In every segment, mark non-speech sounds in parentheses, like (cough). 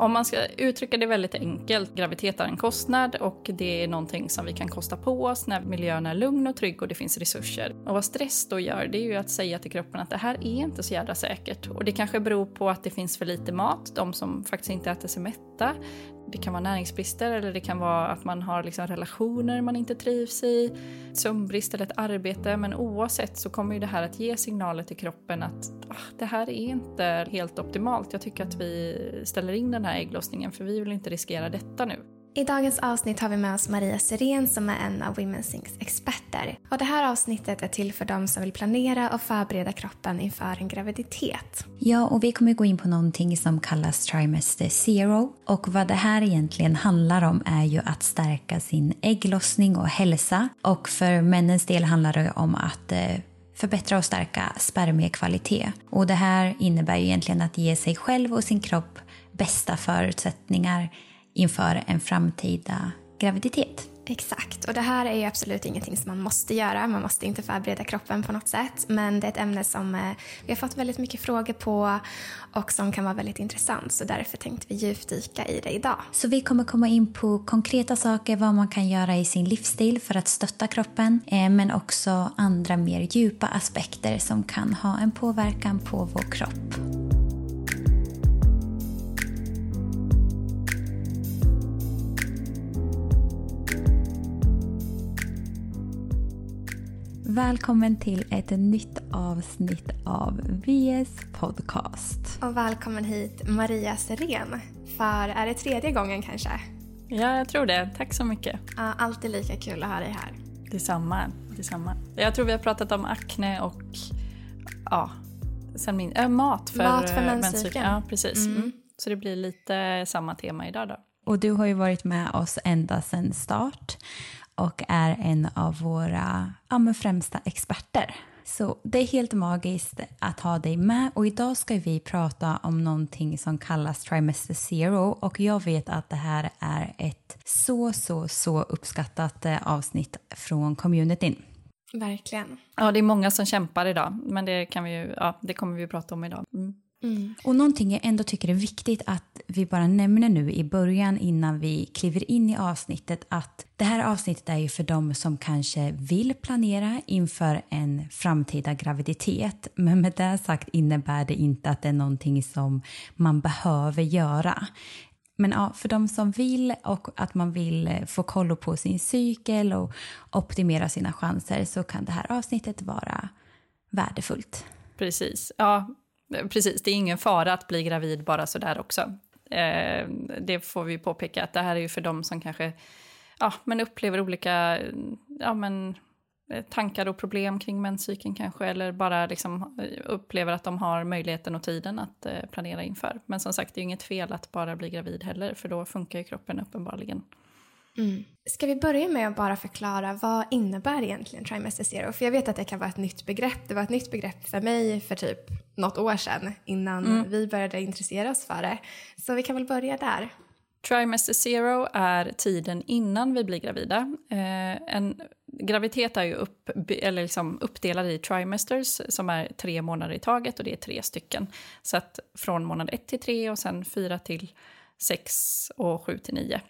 Om man ska uttrycka det väldigt enkelt, graviditet är en kostnad och det är någonting som vi kan kosta på oss när miljön är lugn och trygg och det finns resurser. Och vad stress då gör, det är ju att säga till kroppen att det här är inte så jävla säkert. Och det kanske beror på att det finns för lite mat, de som faktiskt inte äter sig mätta. Det kan vara näringsbrister eller det kan vara att man har liksom relationer man inte trivs i, sömnbrist eller ett arbete. Men oavsett så kommer ju det här att ge signaler till kroppen att ah, det här är inte helt optimalt. Jag tycker att vi ställer in den här ägglossningen för vi vill inte riskera detta nu. I dagens avsnitt har vi med oss Maria Seren som är en av Women's Things experter. Och det här avsnittet är till för dem som vill planera och förbereda kroppen inför en graviditet. Ja, och vi kommer gå in på någonting som kallas trimester zero. Och vad det här egentligen handlar om är ju att stärka sin ägglossning och hälsa. Och för männens del handlar det om att eh, förbättra och stärka spermiekvalitet. Och det här innebär ju egentligen att ge sig själv och sin kropp bästa förutsättningar inför en framtida graviditet. Exakt, och det här är ju absolut ingenting som man måste göra. Man måste inte förbereda kroppen på något sätt. Men det är ett ämne som eh, vi har fått väldigt mycket frågor på och som kan vara väldigt intressant. Så därför tänkte vi djupdyka i det idag. Så vi kommer komma in på konkreta saker, vad man kan göra i sin livsstil för att stötta kroppen. Eh, men också andra mer djupa aspekter som kan ha en påverkan på vår kropp. Välkommen till ett nytt avsnitt av VS podcast. Och välkommen hit Maria Seren. För är det tredje gången kanske? Ja, jag tror det. Tack så mycket. Ja, alltid lika kul att ha dig här. Detsamma. Detsamma. Jag tror vi har pratat om akne och ja, sen min, äh, mat för, mat för menscykeln. Ja, precis. Mm. Mm. Så det blir lite samma tema idag då. Och du har ju varit med oss ända sedan start och är en av våra ja, främsta experter. Så det är helt magiskt att ha dig med och idag ska vi prata om någonting som kallas Trimester Zero och jag vet att det här är ett så, så, så uppskattat eh, avsnitt från communityn. Verkligen. Ja, det är många som kämpar idag, men det, kan vi ju, ja, det kommer vi att prata om idag. Mm. Mm. Och någonting jag ändå tycker är viktigt att vi bara nämner nu i början innan vi kliver in i avsnittet att det här avsnittet är ju för dem som kanske vill planera inför en framtida graviditet. Men med det sagt innebär det inte att det är någonting som man behöver göra. Men ja, för de som vill och att man vill få koll på sin cykel och optimera sina chanser så kan det här avsnittet vara värdefullt. Precis. Ja, Precis, det är ingen fara att bli gravid bara sådär också. Eh, det får vi påpeka att det här är ju för dem som kanske ja, men upplever olika ja, men, eh, tankar och problem kring menscykeln kanske, eller bara liksom eh, upplever att de har möjligheten och tiden att eh, planera inför. Men som sagt, det är ju inget fel att bara bli gravid heller, för då funkar ju kroppen uppenbarligen. Mm. Ska vi börja med att bara förklara vad innebär egentligen trimester zero? För jag vet att det kan vara ett nytt begrepp. Det var ett nytt begrepp för mig för typ något år sedan innan mm. vi började intressera oss för det. Så vi kan väl börja där. Trimester zero är tiden innan vi blir gravida. Eh, en graviditet är ju upp, eller liksom uppdelad i trimesters som är tre månader i taget och det är tre stycken. Så att från månad ett till tre och sen fyra till sex och sju till nio.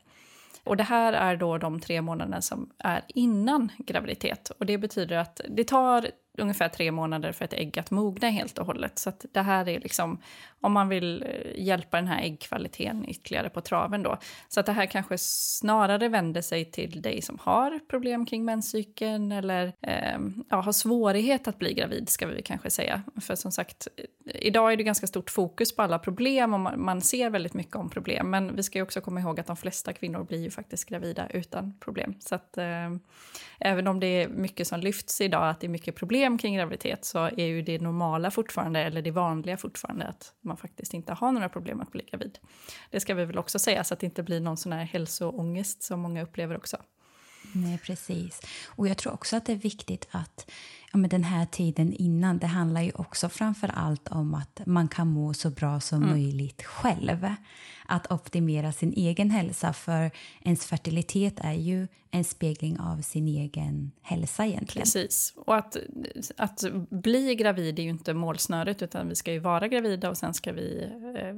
Och det här är då de tre månaderna som är innan graviditet. Och det betyder att det tar ungefär tre månader för ett ägg att mogna helt och hållet. Så det här är liksom, om man vill eh, hjälpa den här äggkvaliteten ytterligare på traven då. Så att det här kanske snarare vänder sig till dig som har problem kring menscykeln eller eh, ja, har svårighet att bli gravid ska vi kanske säga. För som sagt, eh, idag är det ganska stort fokus på alla problem och man ser väldigt mycket om problem. Men vi ska ju också komma ihåg att de flesta kvinnor blir ju faktiskt gravida utan problem. Så att eh, även om det är mycket som lyfts idag, att det är mycket problem kring graviditet, så är ju det normala fortfarande, eller det vanliga fortfarande, att man faktiskt inte har några problem att bli gravid. Det ska vi väl också säga, så att det inte blir någon sån här hälsoångest som många upplever också. Nej, precis. Och jag tror också att det är viktigt att ja, men den här tiden innan, det handlar ju också framför allt om att man kan må så bra som mm. möjligt själv. Att optimera sin egen hälsa, för ens fertilitet är ju en spegling av sin egen hälsa egentligen. Precis, och att, att bli gravid är ju inte målsnöret, utan vi ska ju vara gravida och sen ska vi eh,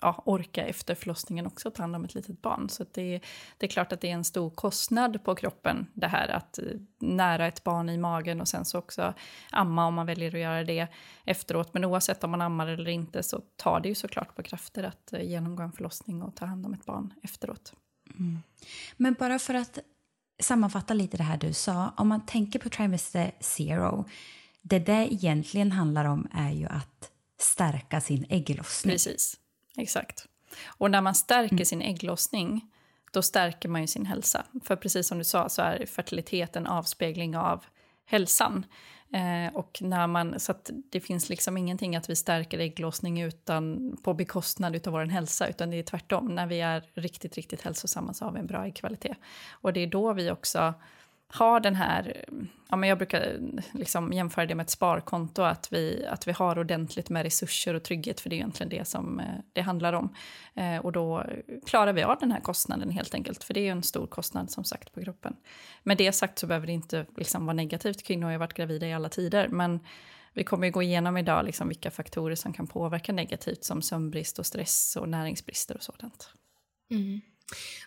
ja, orka efter förlossningen också ta hand om ett litet barn. Så det, det är klart att det är en stor kostnad på kroppen, det här att nära ett barn i magen och sen så också amma om man väljer att göra det efteråt. Men oavsett om man ammar eller inte så tar det ju såklart på krafter att eh, genomgå en förlossning och ta hand om ett barn efteråt. Mm. Men bara för att sammanfatta lite det här du sa, om man tänker på trimester zero, det det egentligen handlar om är ju att stärka sin ägglossning. Precis, exakt. Och när man stärker mm. sin ägglossning då stärker man ju sin hälsa. För precis som du sa så är fertilitet en avspegling av hälsan. Eh, och när man, så det finns liksom ingenting att vi stärker ägglossning utan, på bekostnad av vår hälsa, utan det är tvärtom. När vi är riktigt, riktigt hälsosamma så har vi en bra äggkvalitet. Och det är då vi också har den här, ja men jag brukar liksom jämföra det med ett sparkonto, att vi, att vi har ordentligt med resurser och trygghet, för det är egentligen det som eh, det handlar om. Eh, och då klarar vi av den här kostnaden helt enkelt, för det är en stor kostnad som sagt på kroppen. Med det sagt så behöver det inte liksom vara negativt, kvinnor har ju varit gravida i alla tider, men vi kommer ju gå igenom idag liksom vilka faktorer som kan påverka negativt, som sömnbrist och stress och näringsbrister och sådant. Mm.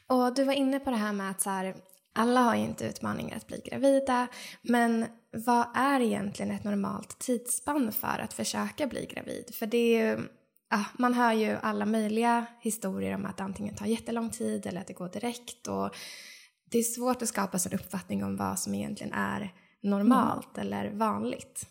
Och du var inne på det här med att så här, alla har ju inte utmaningar att bli gravida, men vad är egentligen ett normalt tidsspann för att försöka bli gravid? För det är ju, ja, man hör ju alla möjliga historier om att det antingen tar jättelång tid eller att det går direkt och det är svårt att skapa sig en uppfattning om vad som egentligen är normalt mm. eller vanligt.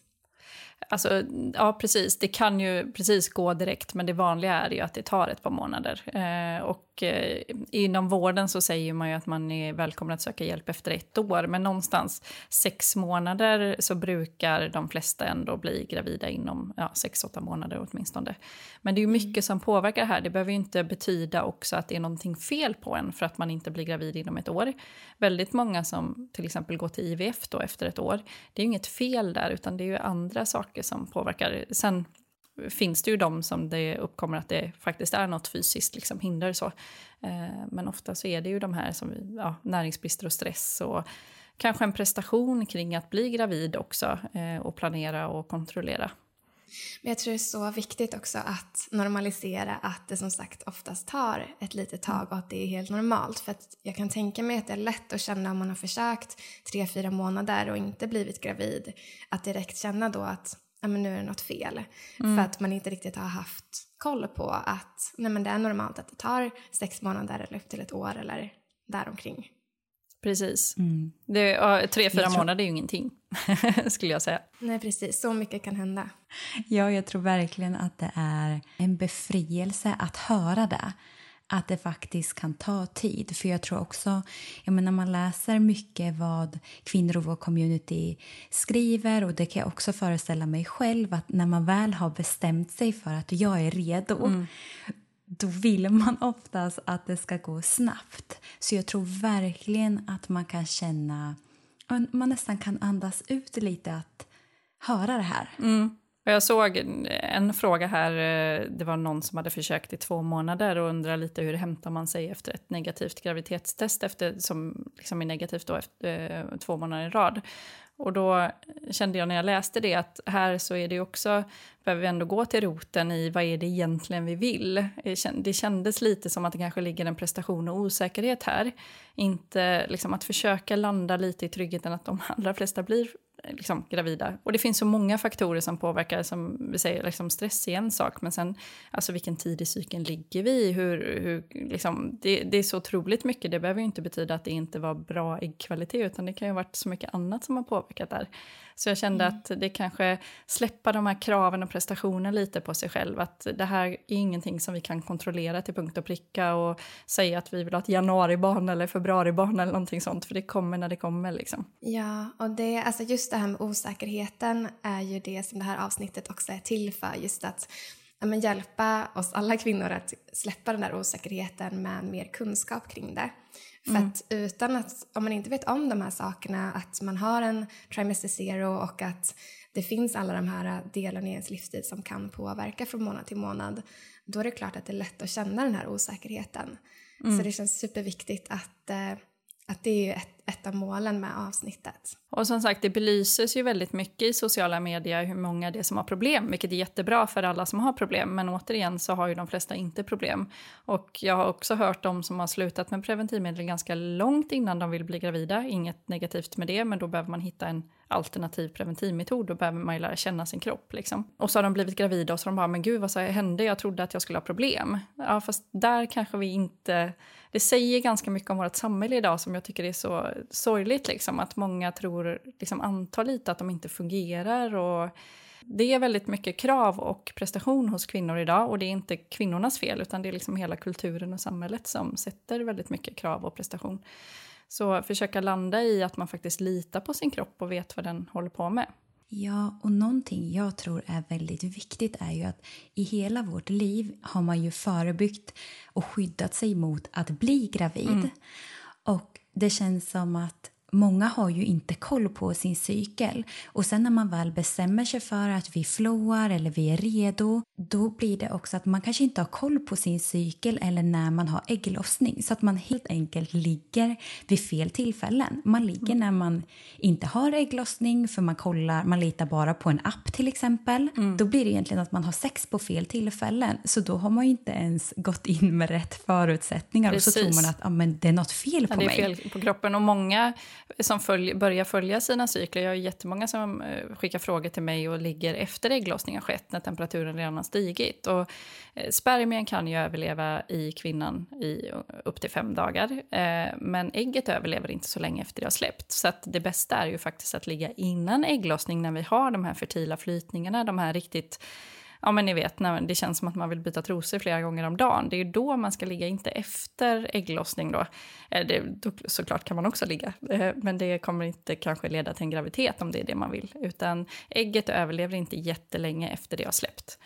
Alltså, ja, precis. Det kan ju precis gå direkt, men det vanliga är ju att det tar ett par månader. Eh, och eh, inom vården så säger man ju att man är välkommen att söka hjälp efter ett år, men någonstans sex månader så brukar de flesta ändå bli gravida inom ja, sex, åtta månader åtminstone. Men det är ju mycket mm. som påverkar här. Det behöver ju inte betyda också att det är någonting fel på en för att man inte blir gravid inom ett år. Väldigt många som till exempel går till IVF då efter ett år, det är ju inget fel där, utan det är ju andra saker som påverkar. Sen finns det ju de som det uppkommer att det faktiskt är något fysiskt liksom, hinder. Så. Eh, men ofta så är det ju de här som ja, näringsbrister och stress och kanske en prestation kring att bli gravid också eh, och planera och kontrollera. Men jag tror det är så viktigt också att normalisera att det som sagt oftast tar ett litet tag och att det är helt normalt. För att jag kan tänka mig att det är lätt att känna om man har försökt tre, fyra månader och inte blivit gravid, att direkt känna då att ja, men nu är det något fel. Mm. För att man inte riktigt har haft koll på att nej, men det är normalt att det tar sex månader eller upp till ett år eller däromkring. Precis. Mm. Det, tre, fyra tror... månader är ju ingenting, (laughs) skulle jag säga. Nej, precis. Så mycket kan hända. Ja, jag tror verkligen att det är en befrielse att höra det att det faktiskt kan ta tid. För jag tror också, jag menar, man läser mycket vad kvinnor i vår community skriver och det kan jag också föreställa mig själv att när man väl har bestämt sig för att jag är redo mm. då vill man oftast att det ska gå snabbt. Så jag tror verkligen att man kan känna, man nästan kan andas ut lite att höra det här. Mm. Jag såg en fråga här, eh, det var någon som hade försökt i två månader och undrar lite hur hämtar man sig efter ett negativt graviditetstest efter, som liksom är negativt då efter eh, två månader i rad. Och då kände jag när jag läste det att här så är det också, behöver vi ändå gå till roten i vad är det egentligen vi vill. Det kändes lite som att det kanske ligger en prestation och osäkerhet här. Inte liksom att försöka landa lite i tryggheten att de (laughs) allra flesta blir liksom, gravida. Och det finns så många faktorer som påverkar, som vi säger, liksom stress är en sak, men sen alltså vilken tid i cykeln ligger vi hur, hur, liksom, det, det, är så otroligt mycket, det behöver ju inte betyda att det inte var bra äggkvalitet, utan det kan ju ha varit så mycket annat som har påverkat där. Så jag kände mm. att det kanske släppa de här kraven och prestationen lite på sig själv, att det här är ingenting som vi kan kontrollera till punkt och pricka och säga att vi vill ha ett januaribarn eller februaribarn eller någonting sånt, för det kommer när det kommer liksom. Ja, och det, alltså just det här med osäkerheten är ju det som det här avsnittet också är till för, just att ja, men hjälpa oss alla kvinnor att släppa den där osäkerheten med mer kunskap kring det. För mm. att utan att, om man inte vet om de här sakerna, att man har en trimester zero och att det finns alla de här delarna i ens livsstil som kan påverka från månad till månad, då är det klart att det är lätt att känna den här osäkerheten. Mm. Så det känns superviktigt att, eh, att det är ett, ett av målen med avsnittet. Och som sagt, det belyses ju väldigt mycket i sociala medier hur många det är som har problem, vilket är jättebra för alla som har problem. Men återigen så har ju de flesta inte problem. Och jag har också hört de som har slutat med preventivmedel ganska långt innan de vill bli gravida. Inget negativt med det, men då behöver man hitta en alternativ preventivmetod. Då behöver man ju lära känna sin kropp. Liksom. Och så har de blivit gravida och så har de bara, men gud vad så hände? Jag trodde att jag skulle ha problem. Ja, fast där kanske vi inte... Det säger ganska mycket om vårt samhälle idag som jag tycker är så sorgligt. Liksom, att många tror, liksom, antar lite att de inte fungerar. Och det är väldigt mycket krav och prestation hos kvinnor idag och det är inte kvinnornas fel utan det är liksom hela kulturen och samhället som sätter väldigt mycket krav och prestation. Så försöka landa i att man faktiskt litar på sin kropp och vet vad den håller på med. Ja, och någonting jag tror är väldigt viktigt är ju att i hela vårt liv har man ju förebyggt och skyddat sig mot att bli gravid. Mm. Och det känns som att många har ju inte koll på sin cykel. Och sen när man väl bestämmer sig för att vi flowar eller vi är redo, då blir det också att man kanske inte har koll på sin cykel eller när man har ägglossning. Så att man helt enkelt ligger vid fel tillfällen. Man ligger när man inte har ägglossning för man kollar, man litar bara på en app till exempel. Mm. Då blir det egentligen att man har sex på fel tillfällen. Så då har man ju inte ens gått in med rätt förutsättningar Precis. och så tror man att ah, men det är något fel på ja, det är mig. fel på kroppen och många som följ, börjar följa sina cykler. Jag har jättemånga som eh, skickar frågor till mig och ligger efter ägglossning har skett när temperaturen redan har stigit. Och, eh, spermien kan ju överleva i kvinnan i eh, upp till fem dagar. Men ägget överlever inte så länge efter det har släppt. Så att det bästa är ju faktiskt att ligga innan ägglossning när vi har de här fertila flytningarna, de här riktigt ja men ni vet, när det känns som att man vill byta trosor flera gånger om dagen. Det är ju då man ska ligga, inte efter ägglossning då. Eh, det, då såklart kan man också ligga, eh, men det kommer inte kanske leda till en graviditet om det är det man vill. Utan ägget överlever inte jättelänge efter det har släppt.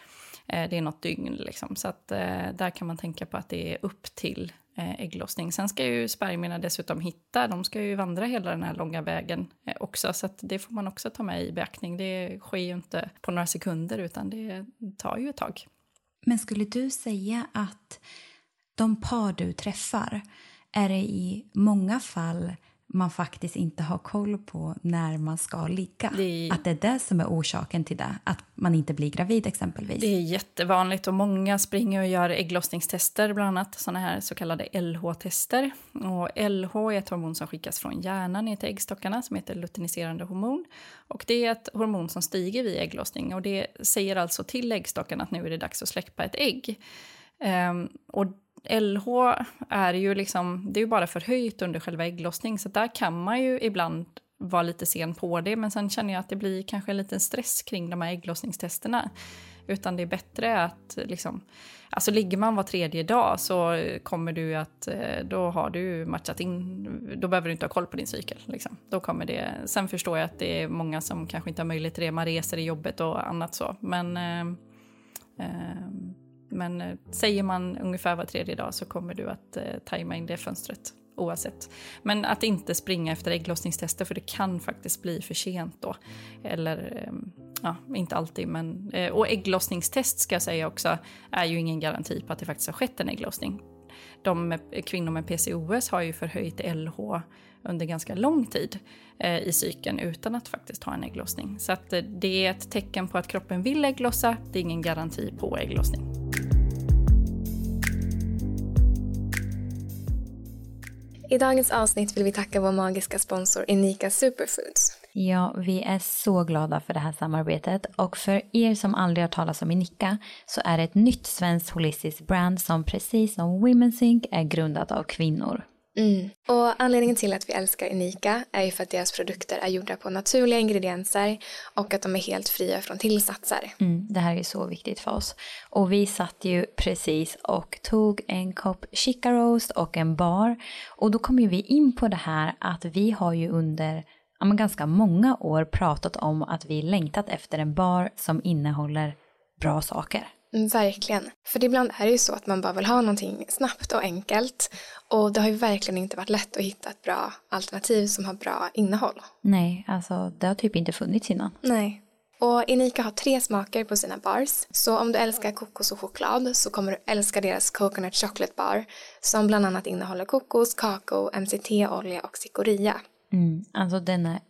Eh, det är något dygn liksom, så att där kan man tänka på att det är upp till Eh, ägglossning. Sen ska ju spermierna dessutom hitta, de ska ju vandra hela den här långa vägen eh, också, så det får man också ta med i beaktning. Det sker ju inte på några sekunder, utan det tar ju ett tag. Men skulle du säga att de par du träffar, är det i många fall man faktiskt inte har koll på när man ska ligga. Det Att det är det som är orsaken till det, att man inte blir gravid exempelvis. Det är jättevanligt och många springer och gör ägglossningstester, bland annat såna här så kallade LH-tester. Och LH är ett hormon som skickas från hjärnan ner till äggstockarna som heter luteiniserande hormon. Och det är ett hormon som stiger vid ägglossning och det säger alltså till äggstockarna att nu är det dags att släppa ett ägg. Um, och LH är ju liksom, det är ju bara förhöjt under själva ägglossning så där kan man ju ibland vara lite sen på det men sen känner jag att det blir kanske en liten stress kring de här ägglossningstesterna. Utan det är bättre att liksom, alltså ligger man var tredje dag så kommer du att, eh, då har du matchat in, då behöver du inte ha koll på din cykel. Liksom. Då kommer det, sen förstår jag att det är många som kanske inte har möjlighet till det, man reser i jobbet och annat så. Men eh, eh, men eh, säger man ungefär var tredje dag så kommer du att eh, tajma in det fönstret oavsett. Men att inte springa efter ägglossningstester för det kan faktiskt bli för sent då. Eller, eh, ja, inte alltid men... Eh, och ägglossningstest ska jag säga också är ju ingen garanti på att det faktiskt har skett en ägglossning. De med, eh, kvinnor med PCOS har ju förhöjt LH under ganska lång tid eh, i cykeln utan att faktiskt ha en ägglossning. Så att, eh, det är ett tecken på att kroppen vill ägglossa, det är ingen garanti på ägglossning. I dagens avsnitt vill vi tacka vår magiska sponsor Inika Superfoods. Ja, vi är så glada för det här samarbetet och för er som aldrig har talat om Inika så är det ett nytt svenskt holistiskt brand som precis som Women's Inc är grundat av kvinnor. Mm. Och anledningen till att vi älskar Unika är ju för att deras produkter är gjorda på naturliga ingredienser och att de är helt fria från tillsatser. Mm, det här är så viktigt för oss. Och vi satt ju precis och tog en kopp chica roast och en bar. Och då kom ju vi in på det här att vi har ju under ja, ganska många år pratat om att vi längtat efter en bar som innehåller bra saker. Verkligen. För ibland är det ju så att man bara vill ha någonting snabbt och enkelt. Och det har ju verkligen inte varit lätt att hitta ett bra alternativ som har bra innehåll. Nej, alltså det har typ inte funnits innan. Nej. Och Inika har tre smaker på sina bars. Så om du älskar kokos och choklad så kommer du älska deras Coconut Chocolate Bar som bland annat innehåller kokos, kakao, MCT-olja och cikoria. Mm, alltså den är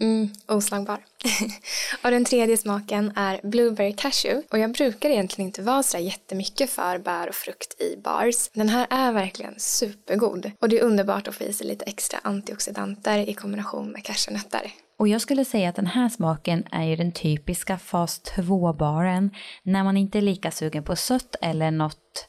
Mm, oslagbar. (laughs) och den tredje smaken är Blueberry Cashew. Och jag brukar egentligen inte vara så jättemycket för bär och frukt i bars. Den här är verkligen supergod. Och det är underbart att få i sig lite extra antioxidanter i kombination med cashewnötter. Och jag skulle säga att den här smaken är ju den typiska fas 2-baren när man inte är lika sugen på sött eller något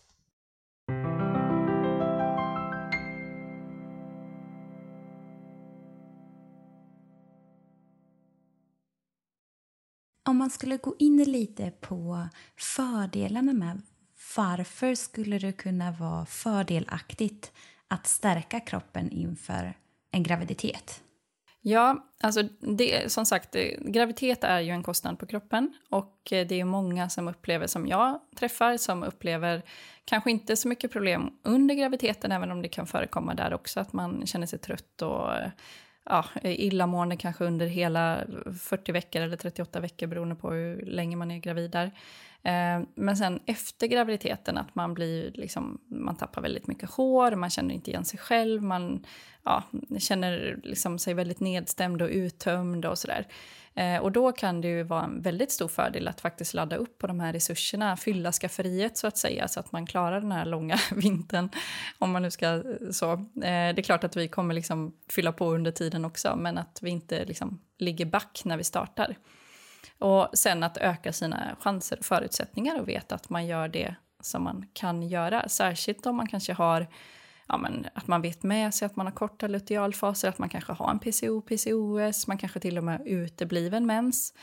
Om man skulle gå in lite på fördelarna med varför skulle det kunna vara fördelaktigt att stärka kroppen inför en graviditet? Ja, alltså det, som sagt, eh, graviditet är ju en kostnad på kroppen och eh, det är många som upplever, som jag träffar, som upplever kanske inte så mycket problem under graviditeten, även om det kan förekomma där också, att man känner sig trött och eh, ja, illamående kanske under hela 40 veckor eller 38 veckor beroende på hur länge man är gravid där. Eh, men sen efter graviditeten att man blir liksom, man tappar väldigt mycket hår, man känner inte igen sig själv, man ja, känner liksom sig väldigt nedstämd och uttömd och sådär. Eh, och då kan det ju vara en väldigt stor fördel att faktiskt ladda upp på de här resurserna, fylla skafferiet så att säga, så att man klarar den här långa (laughs) vintern, om man nu ska eh, så. Det är klart att vi kommer liksom fylla på under tiden också, men att vi inte liksom ligger back när vi startar. Och sen att öka sina chanser och förutsättningar och veta att man gör det som man kan göra, särskilt om man kanske har ja, men, att man vet med sig att man har korta lutealfaser, att man kanske har en PCO, PCOS, man kanske till och med har utebliven mens.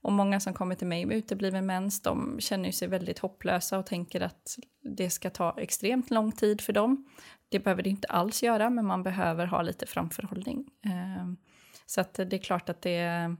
Och många som kommer till mig med utebliven mens, de känner sig väldigt hopplösa och tänker att det ska ta extremt lång tid för dem. Det behöver det inte alls göra, men man behöver ha lite framförhållning. Ehm, så att det är klart att det är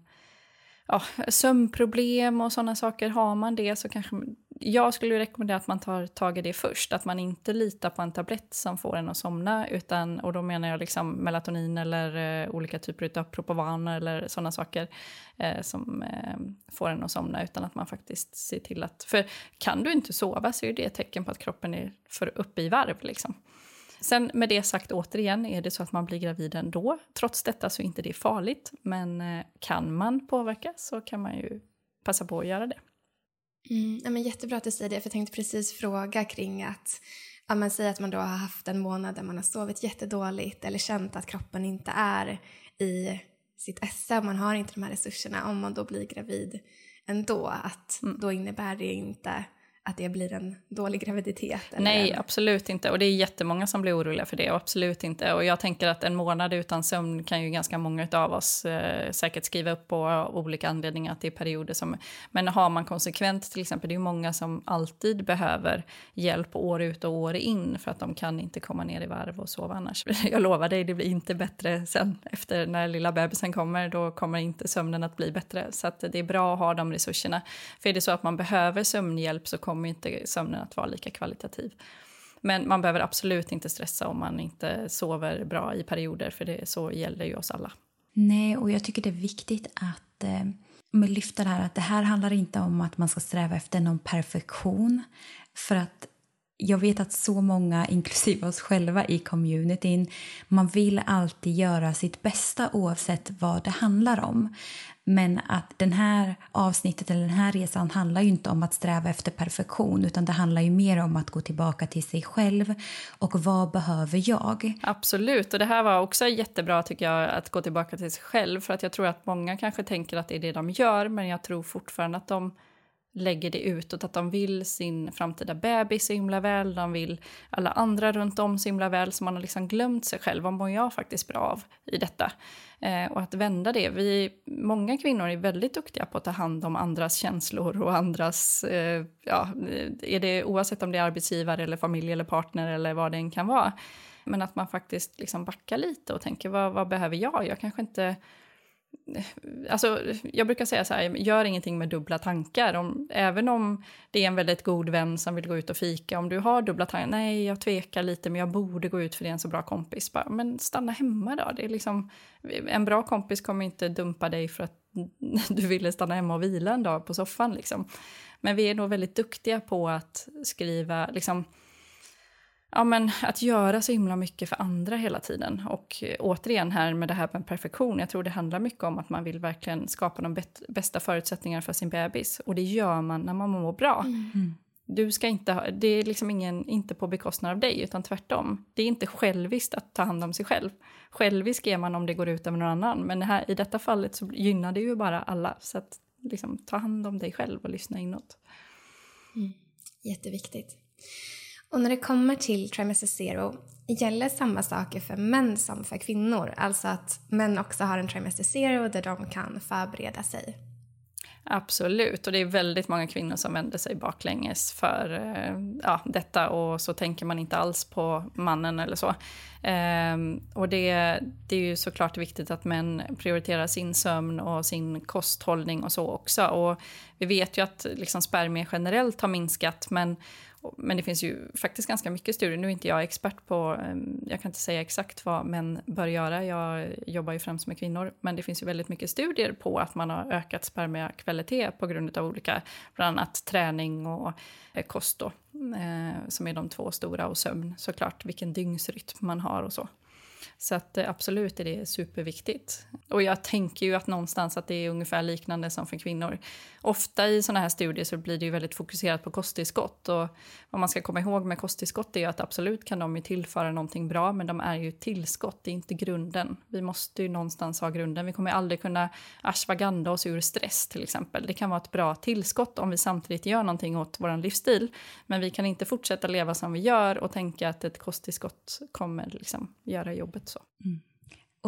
ja, sömnproblem och sådana saker, har man det så kanske... Jag skulle rekommendera att man tar tag i det först, att man inte litar på en tablett som får en att somna, utan, och då menar jag liksom melatonin eller eh, olika typer av Propovan eller sådana saker eh, som eh, får en att somna, utan att man faktiskt ser till att... För kan du inte sova så är det ett tecken på att kroppen är för uppe i varv. Liksom. Sen med det sagt återigen, är det så att man blir gravid ändå, trots detta så är inte det farligt. Men eh, kan man påverka så kan man ju passa på att göra det. Mm, ja, men jättebra att du säger det, för jag tänkte precis fråga kring att ja, man säger att man då har haft en månad där man har sovit jättedåligt eller känt att kroppen inte är i sitt esse, man har inte de här resurserna, om man då blir gravid ändå, att mm. då innebär det inte att det blir en dålig graviditet? Nej, en... absolut inte. Och det är jättemånga som blir oroliga för det. Och absolut inte. Och jag tänker att en månad utan sömn kan ju ganska många av oss eh, säkert skriva upp på olika anledningar att det är perioder som... Men har man konsekvent till exempel, det är ju många som alltid behöver hjälp år ut och år in för att de kan inte komma ner i varv och sova annars. (laughs) Jag lovar dig, det blir inte bättre sen efter när lilla bebisen kommer. Då kommer inte sömnen att bli bättre. Så det är bra att ha de resurserna. För är det så att man behöver sömnhjälp så kommer kommer inte sömnen att vara lika kvalitativ. Men man behöver absolut inte stressa om man inte sover bra i perioder, för det så gäller ju oss alla. Nej, och jag tycker det är viktigt att eh, lyfta det här att det här handlar inte om att man ska sträva efter någon perfektion. För att jag vet att så många, (laughs) inklusive oss själva i communityn, man vill alltid göra sitt bästa oavsett vad det handlar om. Men att den här avsnittet eller den här resan handlar ju inte om att sträva efter perfektion utan det handlar ju mer om att gå tillbaka till sig själv och vad behöver jag? Absolut, och det här var också jättebra tycker jag att gå tillbaka till sig själv för att jag tror att många kanske tänker att det är det de gör men jag tror fortfarande att de lägger det utåt, att de vill sin framtida bebis så himla väl, de vill alla andra runt om så himla väl, så man har liksom glömt sig själv. Vad mår jag faktiskt bra av i detta? Eh, och att vända det. Vi, många kvinnor är väldigt duktiga på att ta hand om andras känslor och andras, eh, ja, är det, oavsett om det är arbetsgivare eller familj eller partner eller vad det än kan vara. Men att man faktiskt liksom backar lite och tänker vad, vad behöver jag? Jag kanske inte Alltså, jag brukar säga så här, gör ingenting med dubbla tankar. Om, även om det är en väldigt god vän som vill gå ut och fika, om du har dubbla tankar, nej jag tvekar lite men jag borde gå ut för det är en så bra kompis, bara, men stanna hemma då. Det är liksom, en bra kompis kommer inte dumpa dig för att (laughs) du ville stanna hemma och vila en dag på soffan. Liksom. Men vi är nog väldigt duktiga på att skriva, liksom, ja, men att göra så himla mycket för andra hela tiden. Och eh, återigen här med det här med perfektion, jag tror det handlar mycket om att man vill verkligen skapa de bästa förutsättningarna för sin bebis. Och det gör man när man mår bra. Mm. Du ska inte ha, det är liksom ingen, inte på bekostnad av dig, utan tvärtom. Det är inte själviskt att ta hand om sig själv. Självisk är man om det går ut över någon annan, men här, i detta fallet så gynnar det ju bara alla. Så att liksom, ta hand om dig själv och lyssna inåt. Mm. Jätteviktigt. Och när det kommer till trimester zero gäller samma saker för män som för kvinnor. Alltså att män också har en trimester zero där de kan förbereda sig. Absolut, och det är väldigt många kvinnor som vänder sig baklänges för eh, ja, detta och så tänker man inte alls på mannen eller så. Ehm, och det, det är ju såklart viktigt att män prioriterar sin sömn och sin kosthållning och så också. Och vi vet ju att liksom spermier generellt har minskat men men det finns ju faktiskt ganska mycket studier. Nu är inte jag expert på, ehm, jag kan inte säga exakt vad män bör göra. Jag jobbar ju främst med kvinnor. Men det finns ju väldigt mycket studier på att man har ökat spermiakvalitet på grund av olika, bland annat träning och eh, kost då, eh, som är de två stora, och sömn såklart, vilken dygnsrytm man har och så. Så att eh, absolut är det superviktigt. Och jag tänker ju att någonstans att det är ungefär liknande som för kvinnor. Ofta i sådana här studier så blir det ju väldigt fokuserat på kosttillskott och vad man ska komma ihåg med kosttillskott är ju att absolut kan de ju tillföra någonting bra men de är ju tillskott, det är inte grunden. Vi måste ju någonstans ha grunden. Vi kommer aldrig kunna ashwagandha oss ur stress till exempel. Det kan vara ett bra tillskott om vi samtidigt gör någonting åt vår livsstil. Men vi kan inte fortsätta leva som vi gör och tänka att ett kosttillskott kommer liksom göra jobbet så. Mm.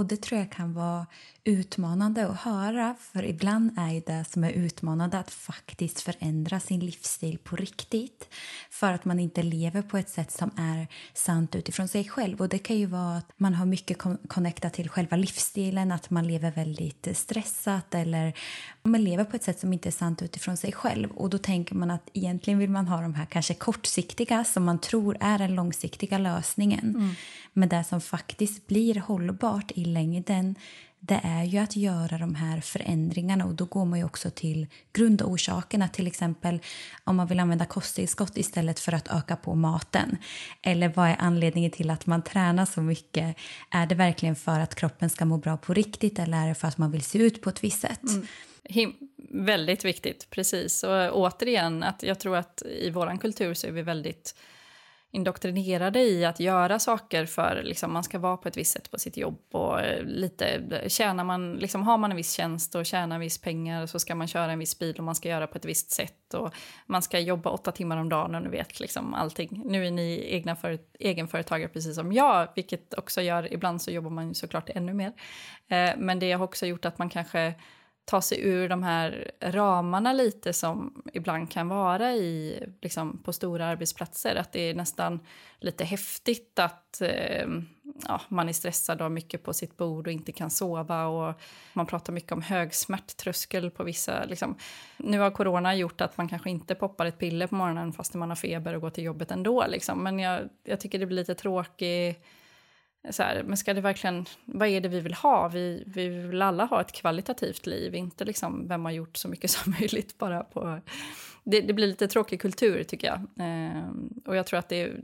Och det tror jag kan vara utmanande att höra för ibland är det som är utmanande att faktiskt förändra sin livsstil på riktigt för att man inte lever på ett sätt som är sant utifrån sig själv. Och Det kan ju vara att man har mycket connectat till själva livsstilen, att man lever väldigt stressat eller man lever på ett sätt som inte är sant utifrån sig själv. Och Då tänker man att egentligen vill man ha de här kanske kortsiktiga som man tror är den långsiktiga lösningen. Mm. Men det som faktiskt blir hållbart i längden det är ju att göra de här förändringarna och då går man ju också till grundorsakerna, till exempel om man vill använda kosttillskott istället för att öka på maten. Eller vad är anledningen till att man tränar så mycket? Är det verkligen för att kroppen ska må bra på riktigt eller är det för att man vill se ut på ett visst sätt? Mm. Him väldigt viktigt, precis. Och återigen, att jag tror att i vår kultur så är vi väldigt indoktrinerade i att göra saker för liksom, man ska vara på ett visst sätt på sitt jobb och eh, lite eh, tjänar man liksom har man en viss tjänst och tjänar en viss pengar så ska man köra en viss bil och man ska göra på ett visst sätt och man ska jobba åtta timmar om dagen och ni vet liksom allting. Nu är ni egna för, egenföretagare precis som jag, vilket också gör ibland så jobbar man såklart ännu mer. Eh, men det har också gjort att man kanske ta sig ur de här ramarna lite som ibland kan vara i, liksom, på stora arbetsplatser. Att det är nästan lite häftigt att eh, ja, man är stressad och har mycket på sitt bord och inte kan sova. Och man pratar mycket om hög smärttröskel på vissa... Liksom. Nu har corona gjort att man kanske inte poppar ett piller på morgonen fast man har feber och går till jobbet ändå. Liksom. Men jag, jag tycker det blir lite tråkigt så här, men ska det verkligen, vad är det vi vill ha? Vi, vi vill alla ha ett kvalitativt liv, inte liksom vem har gjort så mycket (laughs) som möjligt bara på det, det, blir lite tråkig kultur tycker jag. Eh, och jag tror att det är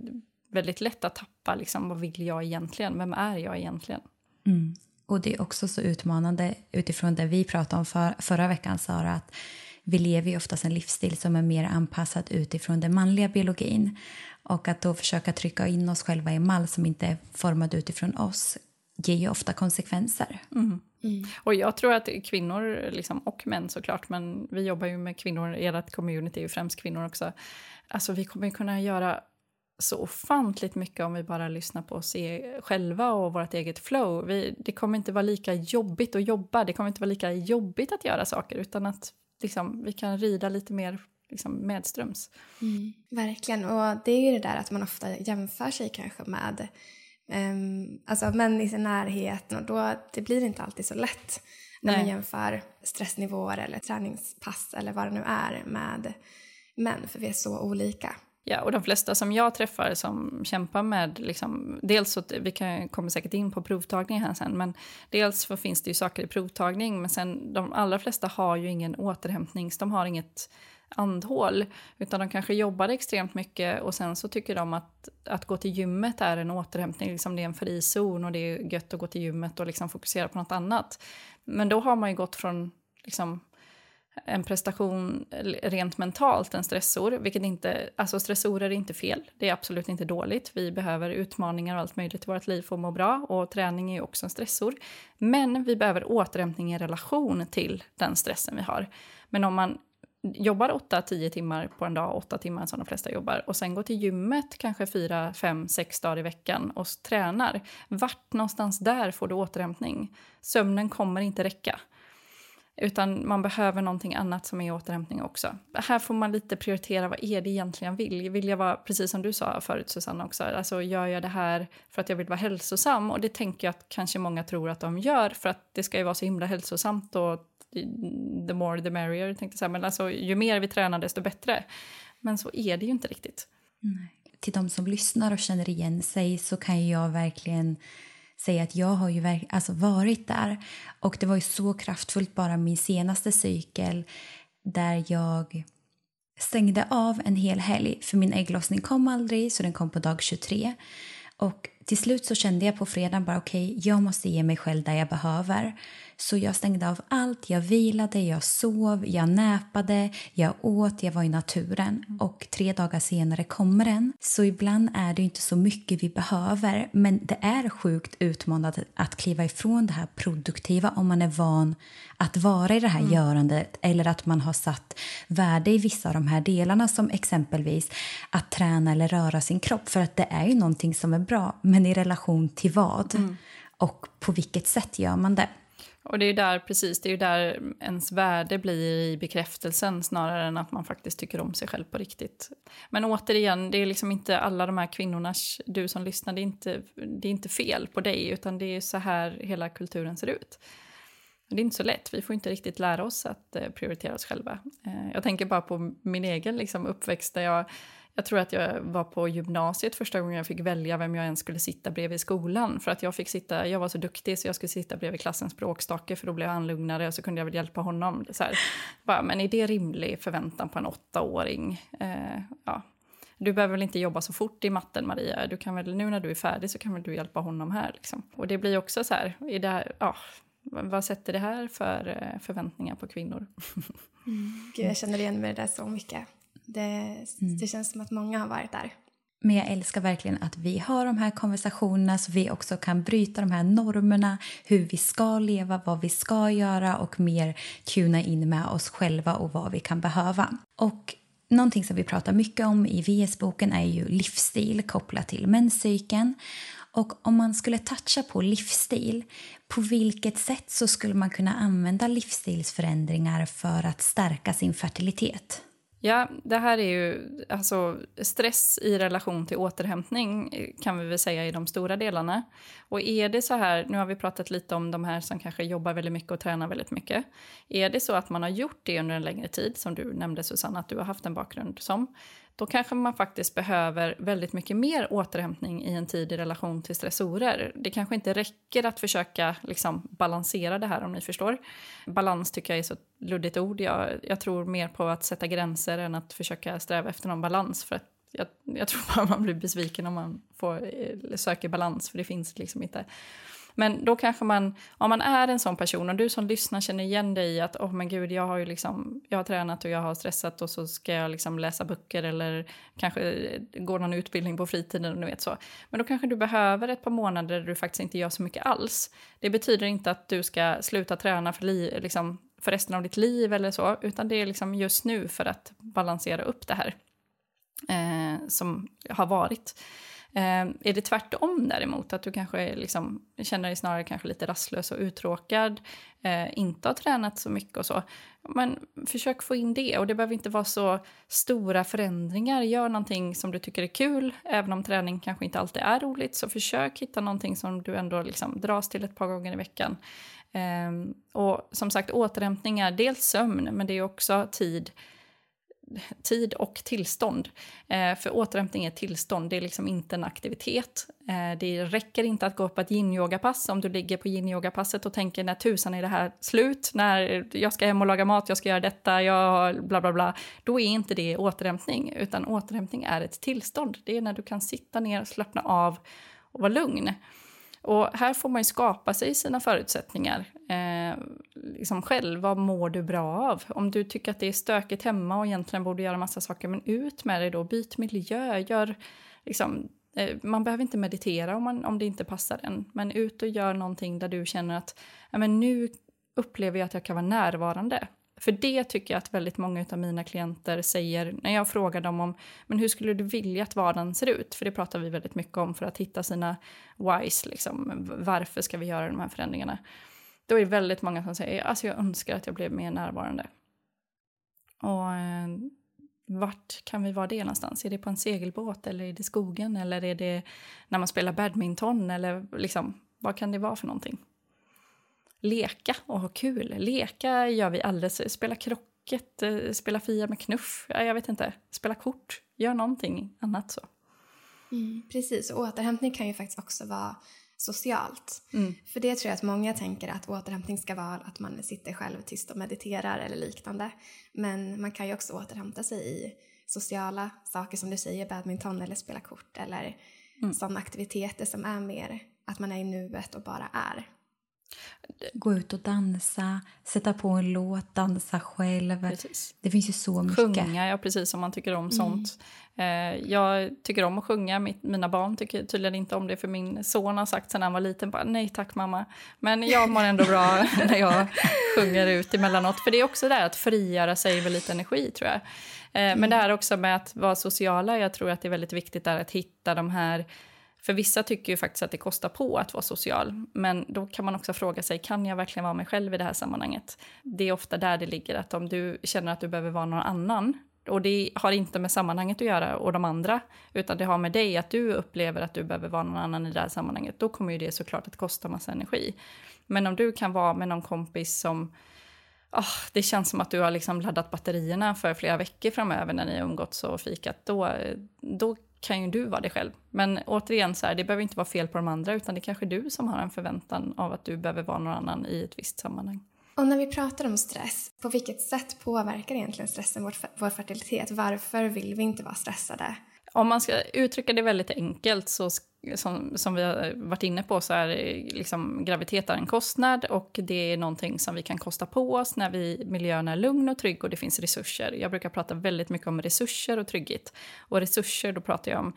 väldigt lätt att tappa liksom, vad vill jag egentligen? Vem är jag egentligen? Mm. Och det är också så utmanande utifrån det vi pratade om för, förra veckan, Sara, att vi lever ju oftast en livsstil som är mer anpassad utifrån den manliga biologin. Och att då försöka trycka in oss själva i en mall som inte är formad utifrån oss ger ju ofta konsekvenser. Mm. Mm. Och jag tror att kvinnor, liksom, och män såklart, men vi jobbar ju med kvinnor, ert community är ju främst kvinnor också. Alltså vi kommer kunna göra så ofantligt mycket om vi bara lyssnar på oss e själva och vårt eget flow. Vi, det kommer inte vara lika jobbigt att jobba, det kommer inte vara lika jobbigt att göra saker utan att liksom, vi kan rida lite mer liksom, medströms. Mm, verkligen, och det är ju det där att man ofta jämför sig kanske med um, alltså män i sin närhet och då det blir inte alltid så lätt när Nej. man jämför stressnivåer eller träningspass eller vad det nu är med män, för vi är så olika. Ja, och de flesta som jag träffar som kämpar med, liksom, dels så vi kan, kommer säkert in på provtagning här sen, men dels så finns det ju saker i provtagning, men sen de allra flesta har ju ingen återhämtnings, de har inget andhål, utan de kanske jobbar extremt mycket och sen så tycker de att, att gå till gymmet är en återhämtning, liksom det är en frizon och det är gött att gå till gymmet och liksom fokusera på något annat. Men då har man ju gått från liksom, en prestation rent mentalt, en stressor. Vilket inte, alltså stressorer är inte fel, det är absolut inte dåligt. Vi behöver utmaningar och allt möjligt i vårt liv för att må bra och träning är ju också en stressor. Men vi behöver återhämtning i relation till den stressen vi har. Men om man jobbar 8-10 timmar på en dag, 8 timmar som de flesta jobbar och sen går till gymmet kanske 4, 5, 6 dagar i veckan och tränar. Vart någonstans där får du återhämtning? Sömnen kommer inte räcka. Utan man behöver någonting annat som är återhämtning också. Här får man lite prioritera vad är det egentligen jag vill. Vill jag vara, precis som du sa förut Susanna också, alltså gör jag det här för att jag vill vara hälsosam? Och det tänker jag att kanske många tror att de gör för att det ska ju vara så himla hälsosamt och the more the merrier tänkte jag. Men alltså ju mer vi tränar desto bättre. Men så är det ju inte riktigt. Nej. Till de som lyssnar och känner igen sig så kan jag verkligen säga att jag har ju alltså varit där. Och det var ju så kraftfullt bara min senaste cykel där jag stängde av en hel helg för min ägglossning kom aldrig så den kom på dag 23. Och till slut så kände jag på fredagen bara okej, okay, jag måste ge mig själv där jag behöver. Så jag stängde av allt. Jag vilade, jag sov, jag näpade, jag åt, jag var i naturen. Och tre dagar senare kommer den. Så ibland är det inte så mycket vi behöver. Men det är sjukt utmanande att kliva ifrån det här produktiva om man är van att vara i det här mm. görandet eller att man har satt värde i vissa av de här delarna som exempelvis att träna eller röra sin kropp. För att det är ju någonting som är bra, men i relation till vad? Mm. Och på vilket sätt gör man det? Och det är ju där, precis, det är där ens värde blir i bekräftelsen snarare än att man faktiskt tycker om sig själv på riktigt. Men återigen, det är liksom inte alla de här kvinnornas, du som lyssnar, det är inte, det är inte fel på dig utan det är så här hela kulturen ser ut. Det är inte så lätt, vi får inte riktigt lära oss att eh, prioritera oss själva. Eh, jag tänker bara på min egen liksom, uppväxt där jag jag tror att jag var på gymnasiet första gången jag fick välja vem jag ens skulle sitta bredvid i skolan. För att jag fick sitta, jag var så duktig så jag skulle sitta bredvid klassens bråkstake för då blev han lugnare och så kunde jag väl hjälpa honom. Så här. Bara, men är det rimlig förväntan på en åttaåring? Eh, ja. Du behöver väl inte jobba så fort i matten Maria, du kan väl, nu när du är färdig så kan väl du hjälpa honom här. Liksom. Och det blir också så här, är det här ja, vad sätter det här för eh, förväntningar på kvinnor? Mm. Gud, jag känner igen mig det där så mycket. Det, mm. det känns som att många har varit där. Men jag älskar verkligen att vi har de här konversationerna så vi också kan bryta de här normerna, hur vi ska leva, vad vi ska göra och mer tuna in med oss själva och vad vi kan behöva. Och någonting som vi pratar mycket om i VS-boken är ju livsstil kopplat till menscykeln. Och om man skulle toucha på livsstil, på vilket sätt så skulle man kunna använda livsstilsförändringar för att stärka sin fertilitet? Ja, det här är ju alltså stress i relation till återhämtning eh, kan vi väl säga i de stora delarna. Och är det så här, nu har vi pratat lite om de här som kanske jobbar väldigt mycket och tränar väldigt mycket. Är det så att man har gjort det under en längre tid, som du nämnde Susanna att du har haft en bakgrund som, då kanske man faktiskt behöver väldigt mycket mer återhämtning i en tid i relation till stressorer. Det kanske inte räcker att försöka liksom, balansera det här om ni förstår. Balans tycker jag är så ett luddigt ord. Jag, jag tror mer på att sätta gränser än att försöka sträva efter någon balans. För att jag, jag tror (laughs) bara man blir besviken om man får, eh, söker balans, för det finns liksom inte. Men då kanske man, om man är en sån person och du som lyssnar känner igen dig i att, oh, men gud, jag har ju liksom, jag har tränat och jag har stressat och så ska jag liksom läsa böcker eller kanske eh, gå någon utbildning på fritiden och du vet så. Men då kanske du behöver ett par månader där du faktiskt inte gör så mycket alls. Det betyder inte att du ska sluta träna för, li, liksom, för resten av ditt liv eller så, utan det är liksom just nu för att balansera upp det här eh, som har varit. Ehm, är det tvärtom däremot, att du kanske liksom, känner dig snarare kanske lite rastlös och uttråkad, eh, inte har tränat så mycket och så, men försök få in det. Och det behöver inte vara så stora förändringar. Gör någonting som du tycker är kul, även om träning kanske inte alltid är roligt, så försök hitta någonting som du ändå liksom dras till ett par gånger i veckan. Ehm, och som sagt, återhämtning är dels sömn, men det är också tid tid och tillstånd. Eh, för återhämtning är ett tillstånd, det är liksom inte en aktivitet. Eh, det räcker inte att gå på ett yin-yoga-pass om du ligger på yin-yoga-passet och tänker när tusan är det här slut, när jag ska hem och laga mat, jag ska göra detta, jag bla bla bla. Då är inte det återhämtning, utan återhämtning är ett tillstånd. Det är när du kan sitta ner, slappna av och vara lugn. Och här får man ju skapa sig sina förutsättningar eh, liksom själv. Vad mår du bra av? Om du tycker att det är stökigt hemma och egentligen borde göra massa saker, men ut med det då. Byt miljö, gör liksom, eh, man behöver inte meditera om, man, om det inte passar en, men ut och gör någonting där du känner att ja, men nu upplever jag att jag kan vara närvarande. För det tycker jag att väldigt många av mina klienter säger när jag frågar dem om men hur skulle du vilja att vardagen ser ut? För det pratar vi väldigt mycket om för att hitta sina whys, liksom. varför ska vi göra de här förändringarna? Då är det väldigt många som säger alltså jag önskar att jag blev mer närvarande. Och eh, vart kan vi vara det någonstans? Är det på en segelbåt eller är det skogen eller är det när man spelar badminton eller liksom vad kan det vara för någonting? Leka och ha kul. Leka gör vi alldeles. Spela krocket, eh, spela Fia med knuff. Ja, jag vet inte. Spela kort. Gör någonting annat så. Mm, precis, och återhämtning kan ju faktiskt också vara socialt. Mm. För det tror jag att många tänker att återhämtning ska vara att man sitter själv tyst och mediterar eller liknande. Men man kan ju också återhämta sig i sociala saker som du säger, badminton eller spela kort eller mm. sådana aktiviteter som är mer att man är i nuet och bara är. Gå ut och dansa, sätta på en låt, dansa själv. Precis. Det finns ju så mycket. Sjunga, ja precis, om man tycker om mm. sånt. Eh, jag tycker om att sjunga, mina barn tycker tydligen inte om det för min son har sagt sen han var liten bara nej tack mamma. Men jag mår ändå bra (laughs) när jag sjunger ut emellanåt. För det är också det att frigöra sig med lite energi tror jag. Eh, mm. Men det här också med att vara sociala, jag tror att det är väldigt viktigt där att hitta de här för vissa tycker ju faktiskt att det kostar på att vara social. Men då kan man också fråga sig, kan jag verkligen vara mig själv i det här sammanhanget? Det är ofta där det ligger, att om du känner att du behöver vara någon annan, och det har inte med sammanhanget att göra och de andra, utan det har med dig att du upplever att du behöver vara någon annan i det här sammanhanget, då kommer ju det såklart att kosta massa energi. Men om du kan vara med någon kompis som Oh, det känns som att du har liksom laddat batterierna för flera veckor framöver när ni har umgåtts och fikat. Då, då kan ju du vara dig själv. Men återigen, så här, det behöver inte vara fel på de andra, utan det är kanske du som har en förväntan av att du behöver vara någon annan i ett visst sammanhang. Och när vi pratar om stress, på vilket sätt påverkar egentligen stressen vår, vår fertilitet? Varför vill vi inte vara stressade? Om man ska uttrycka det väldigt enkelt så som, som vi har varit inne på så är liksom, graviditet är en kostnad och det är någonting som vi kan kosta på oss när vi, miljön är lugn och trygg och det finns resurser. Jag brukar prata väldigt mycket om resurser och trygghet. Och resurser, då pratar jag om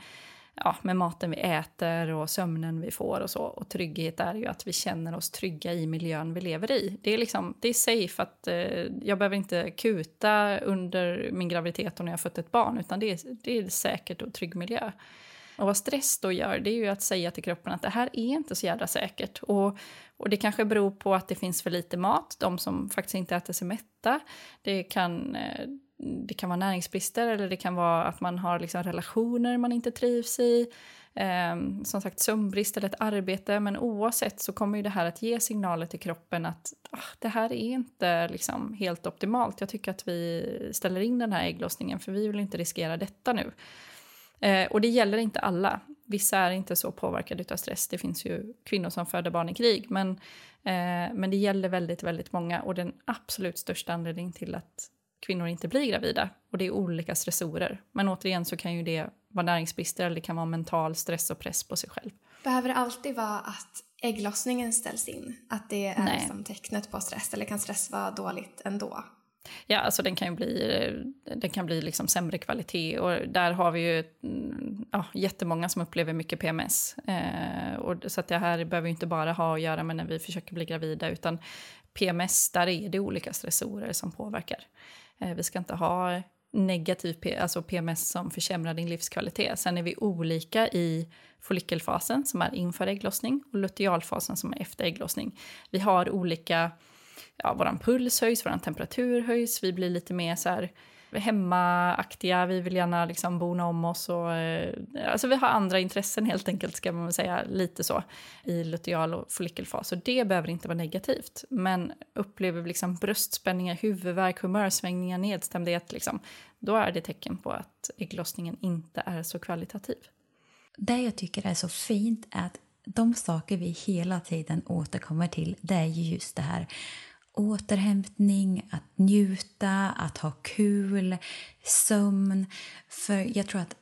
ja, med maten vi äter och sömnen vi får och så. Och trygghet är ju att vi känner oss trygga i miljön vi lever i. Det är, liksom, det är safe att eh, jag behöver inte kuta under min graviditet och när jag fött ett barn, utan det är, det är säkert och trygg miljö. Och vad stress då gör, det är ju att säga till kroppen att det här är inte så jävla säkert. Och, och det kanske beror på att det finns för lite mat, de som faktiskt inte äter sig mätta. Det kan, eh, det kan vara näringsbrister eller det kan vara att man har liksom relationer man inte trivs i. Eh, som sagt sömnbrist eller ett arbete. Men oavsett så kommer ju det här att ge signaler till kroppen att ah, det här är inte liksom helt optimalt. Jag tycker att vi ställer in den här ägglossningen för vi vill inte riskera detta nu. Eh, och det gäller inte alla. Vissa är inte så påverkade av stress. Det finns ju kvinnor som föder barn i krig. Men, eh, men det gäller väldigt, väldigt många. Och den absolut största anledningen till att kvinnor inte blir gravida. Och det är olika stressorer. Men återigen så kan ju det vara näringsbrister eller det kan vara mental stress och press på sig själv. Behöver det alltid vara att ägglossningen ställs in? Att det är liksom tecknet på stress? Eller kan stress vara dåligt ändå? Ja, alltså den kan ju bli, den kan bli liksom sämre kvalitet och där har vi ju mm, ja, jättemånga som upplever mycket PMS. Eh, och, så att det här behöver ju inte bara ha att göra med när vi försöker bli gravida utan PMS, där är det olika stressorer som påverkar. Eh, vi ska inte ha negativ alltså PMS som försämrar din livskvalitet. Sen är vi olika i follikelfasen som är inför ägglossning och lutealfasen som är efter ägglossning. Vi har olika ja, vår puls höjs, vår temperatur höjs, vi blir lite mer så här hemmaaktiga, vi vill gärna liksom bona om oss och eh, alltså vi har andra intressen helt enkelt ska man säga lite så i luteal och follikelfas. Och det behöver inte vara negativt. Men upplever vi liksom bröstspänningar, huvudvärk, humörsvängningar, nedstämdhet liksom, då är det tecken på att ägglossningen inte är så kvalitativ. Det jag tycker är så fint är att de saker vi hela tiden återkommer till det är ju just det här återhämtning, att njuta, att ha kul, sömn. För jag tror att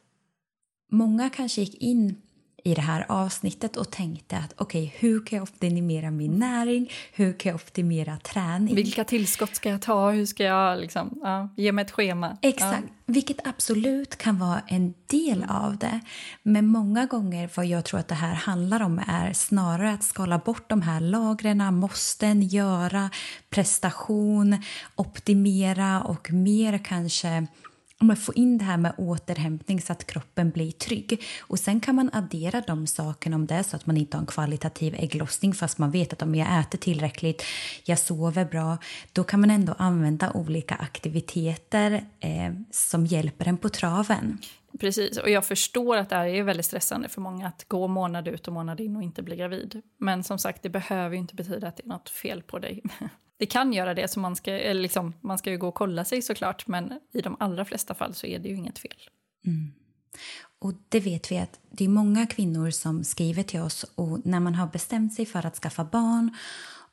många kanske gick in i det här avsnittet och tänkte att okej, okay, hur kan jag optimera min näring? Hur kan jag optimera träning? Vilka tillskott ska jag ta? Hur ska jag liksom, ja, ge mig ett schema? Exakt, ja. vilket absolut kan vara en del av det. Men många gånger vad jag tror att det här handlar om är snarare att skala bort de här lagren, måsten, göra, prestation, optimera och mer kanske man få in det här med återhämtning så att kroppen blir trygg. Och Sen kan man addera de sakerna om det är så att man inte har en kvalitativ ägglossning fast man vet att om jag äter tillräckligt, jag sover bra, då kan man ändå använda olika aktiviteter eh, som hjälper en på traven. Precis, och jag förstår att det här är väldigt stressande för många att gå månad ut och månad in och inte bli gravid. Men som sagt, det behöver ju inte betyda att det är något fel på dig. (laughs) Det kan göra det, så man ska, liksom, man ska ju gå och kolla sig såklart, men i de allra flesta fall så är det ju inget fel. Mm. Och det vet vi att det är många kvinnor som skriver till oss och när man har bestämt sig för att skaffa barn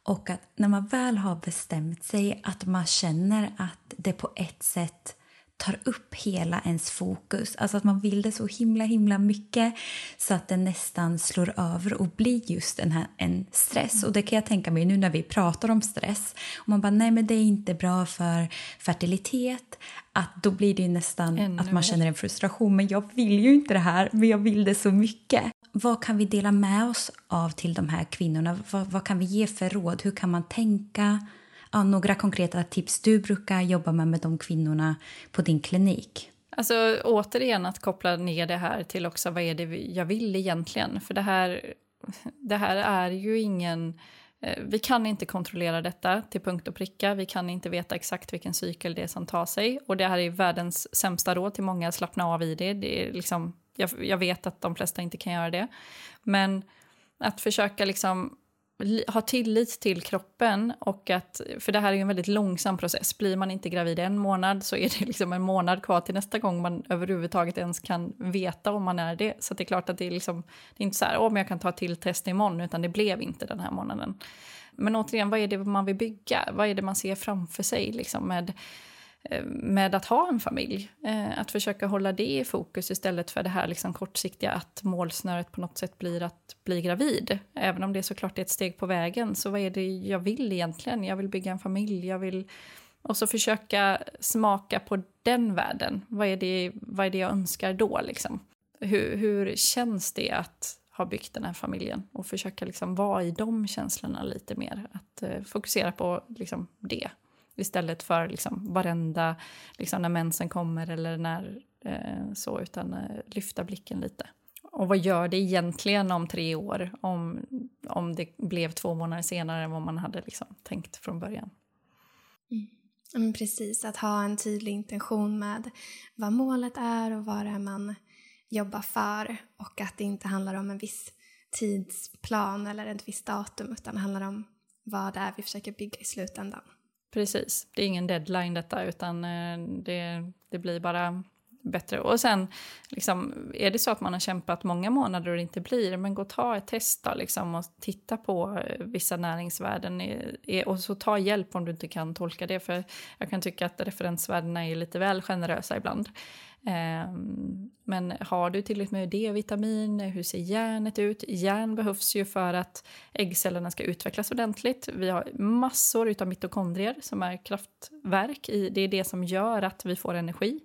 och att när man väl har bestämt sig att man känner att det på ett sätt tar upp hela ens fokus. Alltså att man vill det så himla himla mycket så att det nästan slår över och blir just en, här, en stress. Och det kan jag tänka mig nu när vi pratar om stress. Och man bara, nej men det är inte bra för fertilitet. Att då blir det nästan Ännu att man känner en frustration. Men jag vill ju inte det här, men jag vill det så mycket. Vad kan vi dela med oss av till de här kvinnorna? Vad, vad kan vi ge för råd? Hur kan man tänka? Ja, några konkreta tips du brukar jobba med med de kvinnorna på din klinik? Alltså återigen att koppla ner det här till också vad är det jag vill egentligen? För det här, det här är ju ingen... Eh, vi kan inte kontrollera detta till punkt och pricka. Vi kan inte veta exakt vilken cykel det är som tar sig. Och det här är världens sämsta råd till många, slappna av i det. det är liksom, jag, jag vet att de flesta inte kan göra det. Men att försöka liksom ha tillit till kroppen. och att, För det här är en väldigt långsam process. Blir man inte gravid en månad så är det (laughs) liksom en månad kvar till nästa gång man överhuvudtaget ens kan veta om man är det. Så det är klart att det är, liksom, det är inte så här, om jag kan ta till test imorgon, utan det blev inte den här månaden. Men återigen, vad är det man vill bygga? Vad är det man ser framför sig liksom med Eh, med att ha en familj. Eh, att försöka hålla det i fokus istället för det här liksom kortsiktiga att målsnöret på något sätt blir att bli gravid. Även om det såklart är ett steg på vägen, så vad är det jag vill egentligen? Jag vill bygga en familj, jag vill... Och så försöka smaka på den världen. Vad är det, vad är det jag önskar då? Liksom? Hur, hur känns det att ha byggt den här familjen? Och försöka liksom vara i de känslorna lite mer. Att eh, fokusera på liksom, det Istället för liksom varenda, liksom när mensen kommer eller när eh, så, utan eh, lyfta blicken lite. Och vad gör det egentligen om tre år om, om det blev två månader senare än vad man hade liksom tänkt från början? Mm. Precis, att ha en tydlig intention med vad målet är och vad det är man jobbar för och att det inte handlar om en viss tidsplan eller ett visst datum utan handlar om vad det är vi försöker bygga i slutändan. Precis, det är ingen deadline detta utan eh, det, det blir bara bättre. Och sen, liksom, är det så att man har kämpat många månader och det inte blir, men gå och ta ett test då, liksom, och titta på eh, vissa näringsvärden och så ta hjälp om du inte kan tolka det, för jag kan tycka att referensvärdena är lite väl generösa ibland. Ehm, men har du tillräckligt med D-vitamin? Hur ser järnet ut? Järn behövs ju för att äggcellerna ska utvecklas ordentligt. Vi har massor av mitokondrier som är kraftverk. det är det som gör att vi får energi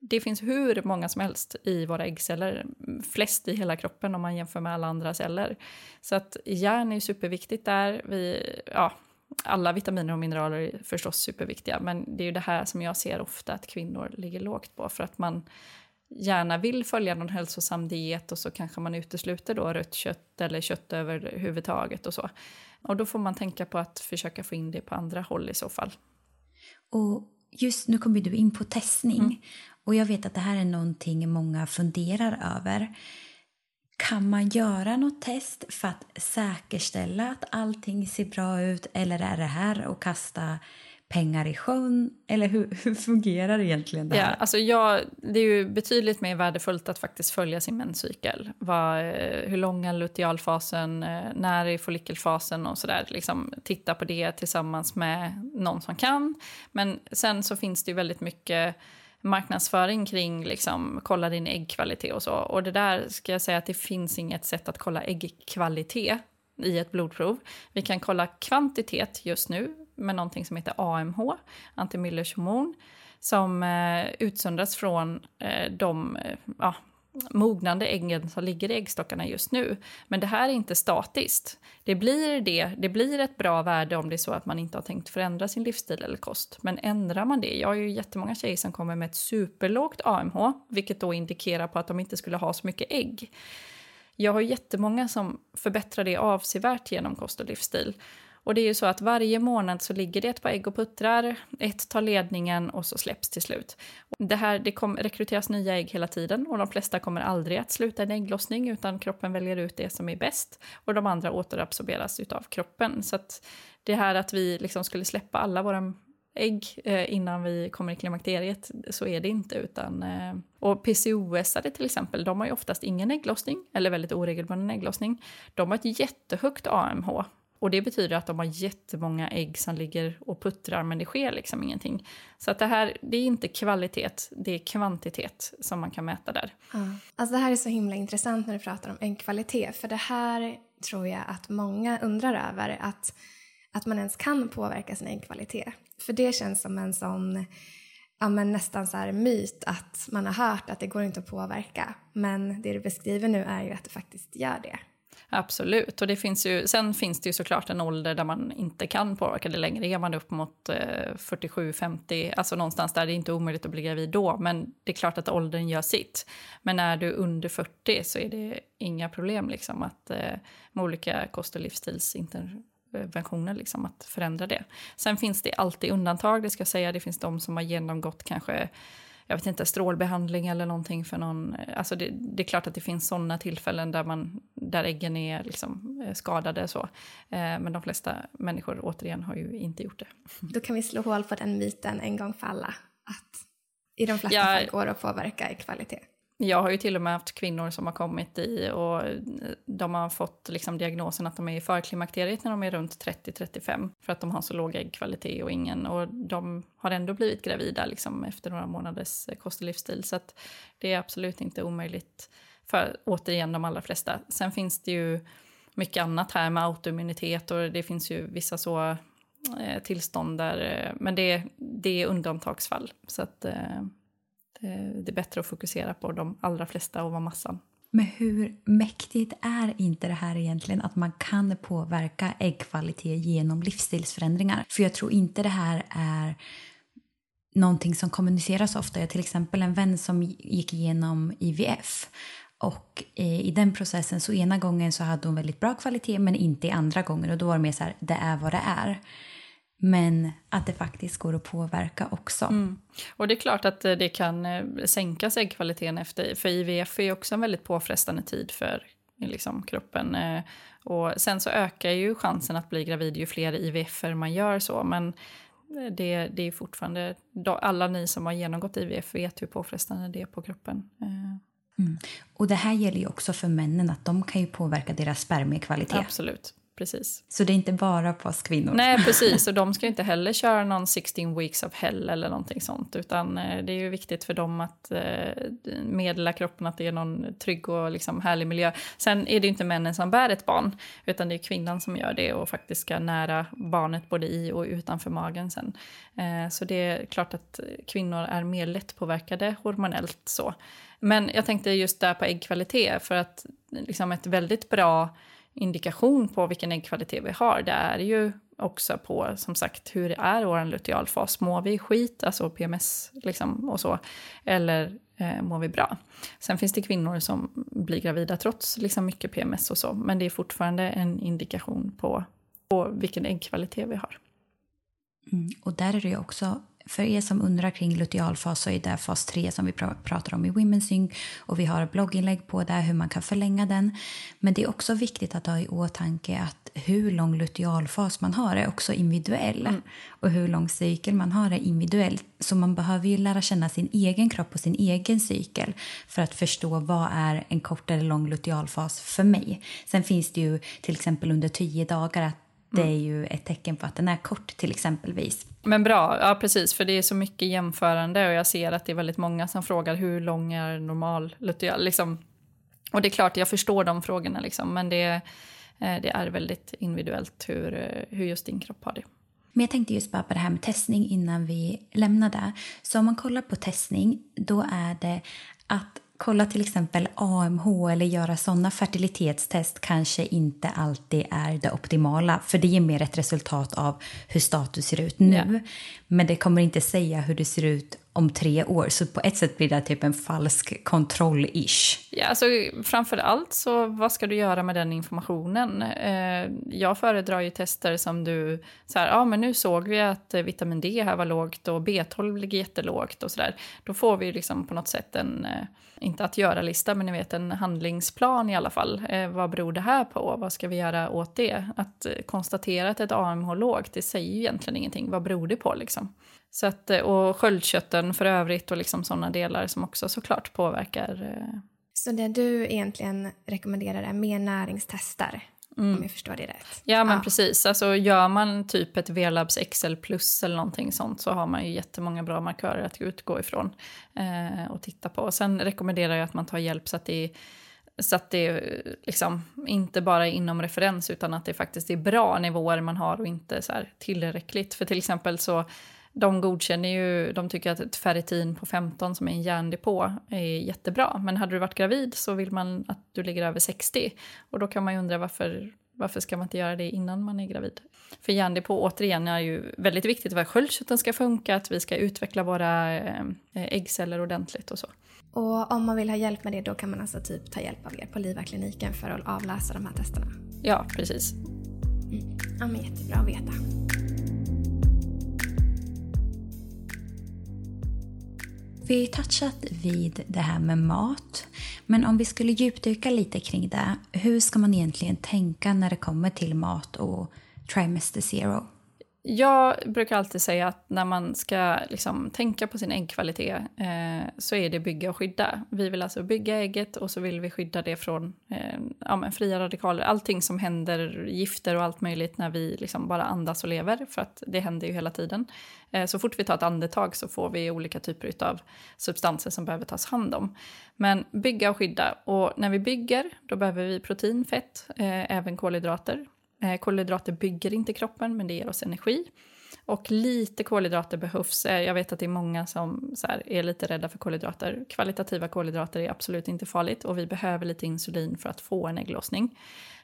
det finns hur många som helst i våra äggceller, flest i hela kroppen om man jämför med alla andra celler. Så att järn är superviktigt där. Vi, ja, alla vitaminer och mineraler är förstås superviktiga, men det är ju det här som jag ser ofta att kvinnor ligger lågt på för att man gärna vill följa någon hälsosam diet och så kanske man utesluter då rött kött eller kött överhuvudtaget och så. Och då får man tänka på att försöka få in det på andra håll i så fall. Och just nu kommer du in på testning. Mm. Och jag vet att det här är någonting många funderar över. Kan man göra något test för att säkerställa att allting ser bra ut eller är det här att kasta pengar i sjön? Eller hur, (laughs) hur fungerar egentligen det här? Ja, alltså jag, det är ju betydligt mer värdefullt att faktiskt följa sin menscykel. Vad, hur lång är lutealfasen, när är follikelfasen och sådär. Liksom, titta på det tillsammans med någon som kan. Men sen så finns det ju väldigt mycket marknadsföring kring liksom, kolla din äggkvalitet och så. Och det där ska jag säga att det finns inget sätt att kolla äggkvalitet i ett blodprov. Vi kan kolla kvantitet just nu med någonting som heter AMH, antimyllers hormon, som eh, utsöndras från eh, de eh, ja, mognande äggen som ligger i äggstockarna just nu. Men det här är inte statiskt. Det blir, det, det blir ett bra värde om det är så att man inte har tänkt förändra sin livsstil eller kost. Men ändrar man det, jag har ju jättemånga tjejer som kommer med ett superlågt AMH, vilket då indikerar på att de inte skulle ha så mycket ägg. Jag har jättemånga som förbättrar det avsevärt genom kost och livsstil. Och det är ju så att varje månad så ligger det ett par ägg och puttrar, ett tar ledningen och så släpps till slut. Det, här, det kom, rekryteras nya ägg hela tiden och de flesta kommer aldrig att sluta en ägglossning utan kroppen väljer ut det som är bäst och de andra återabsorberas utav kroppen. Så att det här att vi liksom skulle släppa alla våra ägg eh, innan vi kommer i klimakteriet, så är det inte. Utan, eh, och PCOS-are till exempel, de har ju oftast ingen ägglossning, eller väldigt oregelbunden ägglossning. De har ett jättehögt AMH och det betyder att de har jättemånga ägg som ligger och puttrar men det sker liksom ingenting. Så att det här, det är inte kvalitet, det är kvantitet som man kan mäta där. Ja. Alltså det här är så himla intressant när du pratar om äggkvalitet för det här tror jag att många undrar över att, att man ens kan påverka sin äggkvalitet. För det känns som en sån ja, men nästan så här myt att man har hört att det går inte att påverka. Men det du beskriver nu är ju att det faktiskt gör det. Absolut. Och det finns ju, sen finns det ju såklart en ålder där man inte kan påverka det längre. Är man upp mot eh, 47-50, alltså någonstans där det är inte omöjligt att bli gravid då. Men det är klart att åldern gör sitt. Men är du under 40 så är det inga problem liksom att, eh, med olika kost och livsstilsinterventioner liksom, att förändra det. Sen finns det alltid undantag, det ska jag säga. Det finns de som har genomgått kanske jag vet inte, strålbehandling eller någonting för någon. Alltså det, det är klart att det finns sådana tillfällen där, man, där äggen är liksom eh, skadade. Så. Eh, men de flesta människor, återigen, har ju inte gjort det. Då kan vi slå hål på den myten en gång för alla. Att i de flesta ja, fall går det att påverka i kvalitet. Jag har ju till och med haft kvinnor som har kommit i och de har fått liksom diagnosen att de är i förklimakteriet när de är runt 30-35 för att de har så låg äggkvalitet och ingen och de har ändå blivit gravida liksom efter några månaders eh, kost och livsstil så att det är absolut inte omöjligt för återigen de allra flesta. Sen finns det ju mycket annat här med autoimmunitet och det finns ju vissa så eh, tillstånd där, eh, men det, det är undantagsfall så att eh, Eh, det är bättre att fokusera på de allra flesta och vara massan. Men hur mäktigt är inte det här egentligen att man kan påverka äggkvalitet genom livsstilsförändringar? För jag tror inte det här är någonting som kommuniceras ofta. Jag har till exempel en vän som gick igenom IVF och eh, i den processen så ena gången så hade hon väldigt bra kvalitet men inte i andra gången och då var det mer så här, det är vad det är. Men att det faktiskt går att påverka också. Mm. Och det är klart att det kan eh, sänkas äggkvaliteten efter, för IVF är också en väldigt påfrestande tid för liksom, kroppen. Eh, och sen så ökar ju chansen att bli gravid ju fler IVF man gör så, men det, det är fortfarande, alla ni som har genomgått IVF vet hur påfrestande det är på kroppen. Eh. Mm. Och det här gäller ju också för männen, att de kan ju påverka deras spermiekvalitet. Absolut precis. Så det är inte bara på oss kvinnor? Nej, (laughs) precis. Och de ska inte heller köra någon 16 weeks of hell eller någonting sånt. Utan eh, det är ju viktigt för dem att eh, meddela kroppen att det är någon trygg och liksom härlig miljö. Sen är det inte männen som bär ett barn, utan det är kvinnan som gör det och faktiskt ska nära barnet både i och utanför magen sen. Eh, så det är klart att kvinnor är mer lättpåverkade hormonellt så. Men jag tänkte just där på äggkvalitet, för att liksom ett väldigt bra indikation på vilken äggkvalitet vi har, det är ju också på som sagt hur är vår lutealfas. Mår vi skit, alltså PMS liksom, och så, eller eh, mår vi bra? Sen finns det kvinnor som blir gravida trots liksom, mycket PMS och så, men det är fortfarande en indikation på, på vilken äggkvalitet vi har. Mm, och där är det ju också för er som undrar kring lutealfas så är det fas 3 som vi pratar om i Women's Sync och vi har blogginlägg på det hur man kan förlänga den. Men det är också viktigt att ha i åtanke att hur lång lutealfas man har är också individuell mm. och hur lång cykel man har är individuellt. Så man behöver ju lära känna sin egen kropp och sin egen cykel för att förstå vad är en kort eller lång lutealfas för mig. Sen finns det ju till exempel under tio dagar att det är ju ett tecken på att den är kort till exempelvis. Men bra, ja precis, för det är så mycket jämförande och jag ser att det är väldigt många som frågar hur lång är normal luteal? Liksom. Och det är klart, jag förstår de frågorna liksom, men det, eh, det är väldigt individuellt hur, eh, hur just din kropp har det. Men jag tänkte just bara på det här med testning innan vi lämnar det. Så om man kollar på testning, då är det att kolla till exempel AMH eller göra sådana fertilitetstest kanske inte alltid är det optimala. För det ger mer ett resultat av hur status ser ut nu. Yeah. Men det kommer inte säga hur det ser ut om tre år. Så på ett sätt blir det typ en falsk kontroll-ish. Ja, alltså, framför allt så vad ska du göra med den informationen? Eh, jag föredrar ju tester som du, så här, ja men nu såg vi att vitamin D här var lågt och B12 ligger jättelågt och sådär. Då får vi liksom på något sätt en, eh, inte att göra-lista, men ni vet en handlingsplan i alla fall. Eh, vad beror det här på? Vad ska vi göra åt det? Att eh, konstatera att ett AMH lågt, det säger ju egentligen ingenting. Vad beror det på liksom? Så att, eh, och sköldkötten för övrigt och liksom sådana delar som också såklart påverkar. Eh. Så det du egentligen rekommenderar är mer näringstester? Mm. Om jag förstår det rätt. Ja, men ja. precis. Alltså, gör man typ ett V-labs XL plus eller någonting sånt så har man ju jättemånga bra markörer att utgå ifrån eh, och titta på. Sen rekommenderar jag att man tar hjälp så att det så att det liksom inte bara är inom referens utan att det faktiskt är bra nivåer man har och inte så tillräckligt. För till exempel så de godkänner ju, de tycker att ett ferritin på 15 som är en järndepå är jättebra. Men hade du varit gravid så vill man att du ligger över 60. Och då kan man ju undra varför, varför ska man inte göra det innan man är gravid? För järndepå återigen är ju väldigt viktigt för att sköldkörteln ska funka, att vi ska utveckla våra eh, äggceller ordentligt och så. Och om man vill ha hjälp med det då kan man alltså typ ta hjälp av er på Liva-kliniken för att avläsa de här testerna? Ja, precis. Mm. Ja, men jättebra att veta. Vi har ju touchat vid det här med mat. Men om vi skulle djupdyka lite kring det. Hur ska man egentligen tänka när det kommer till mat och trimester zero? Jag brukar alltid säga att när man ska liksom tänka på sin äggkvalitet eh, så är det bygga och skydda. Vi vill alltså bygga ägget och så vill vi skydda det från eh, ja, fria radikaler. Allting som händer, gifter och allt möjligt när vi liksom bara andas och lever, för att det händer ju hela tiden. Eh, så fort vi tar ett andetag så får vi olika typer av substanser som behöver tas hand om. Men bygga och skydda. Och när vi bygger, då behöver vi protein, fett, eh, även kolhydrater. Eh, kolhydrater bygger inte kroppen, men det ger oss energi. Och lite kolhydrater behövs. Eh, jag vet att det är många som här, är lite rädda för kolhydrater. Kvalitativa kolhydrater är absolut inte farligt och vi behöver lite insulin för att få en ägglossning.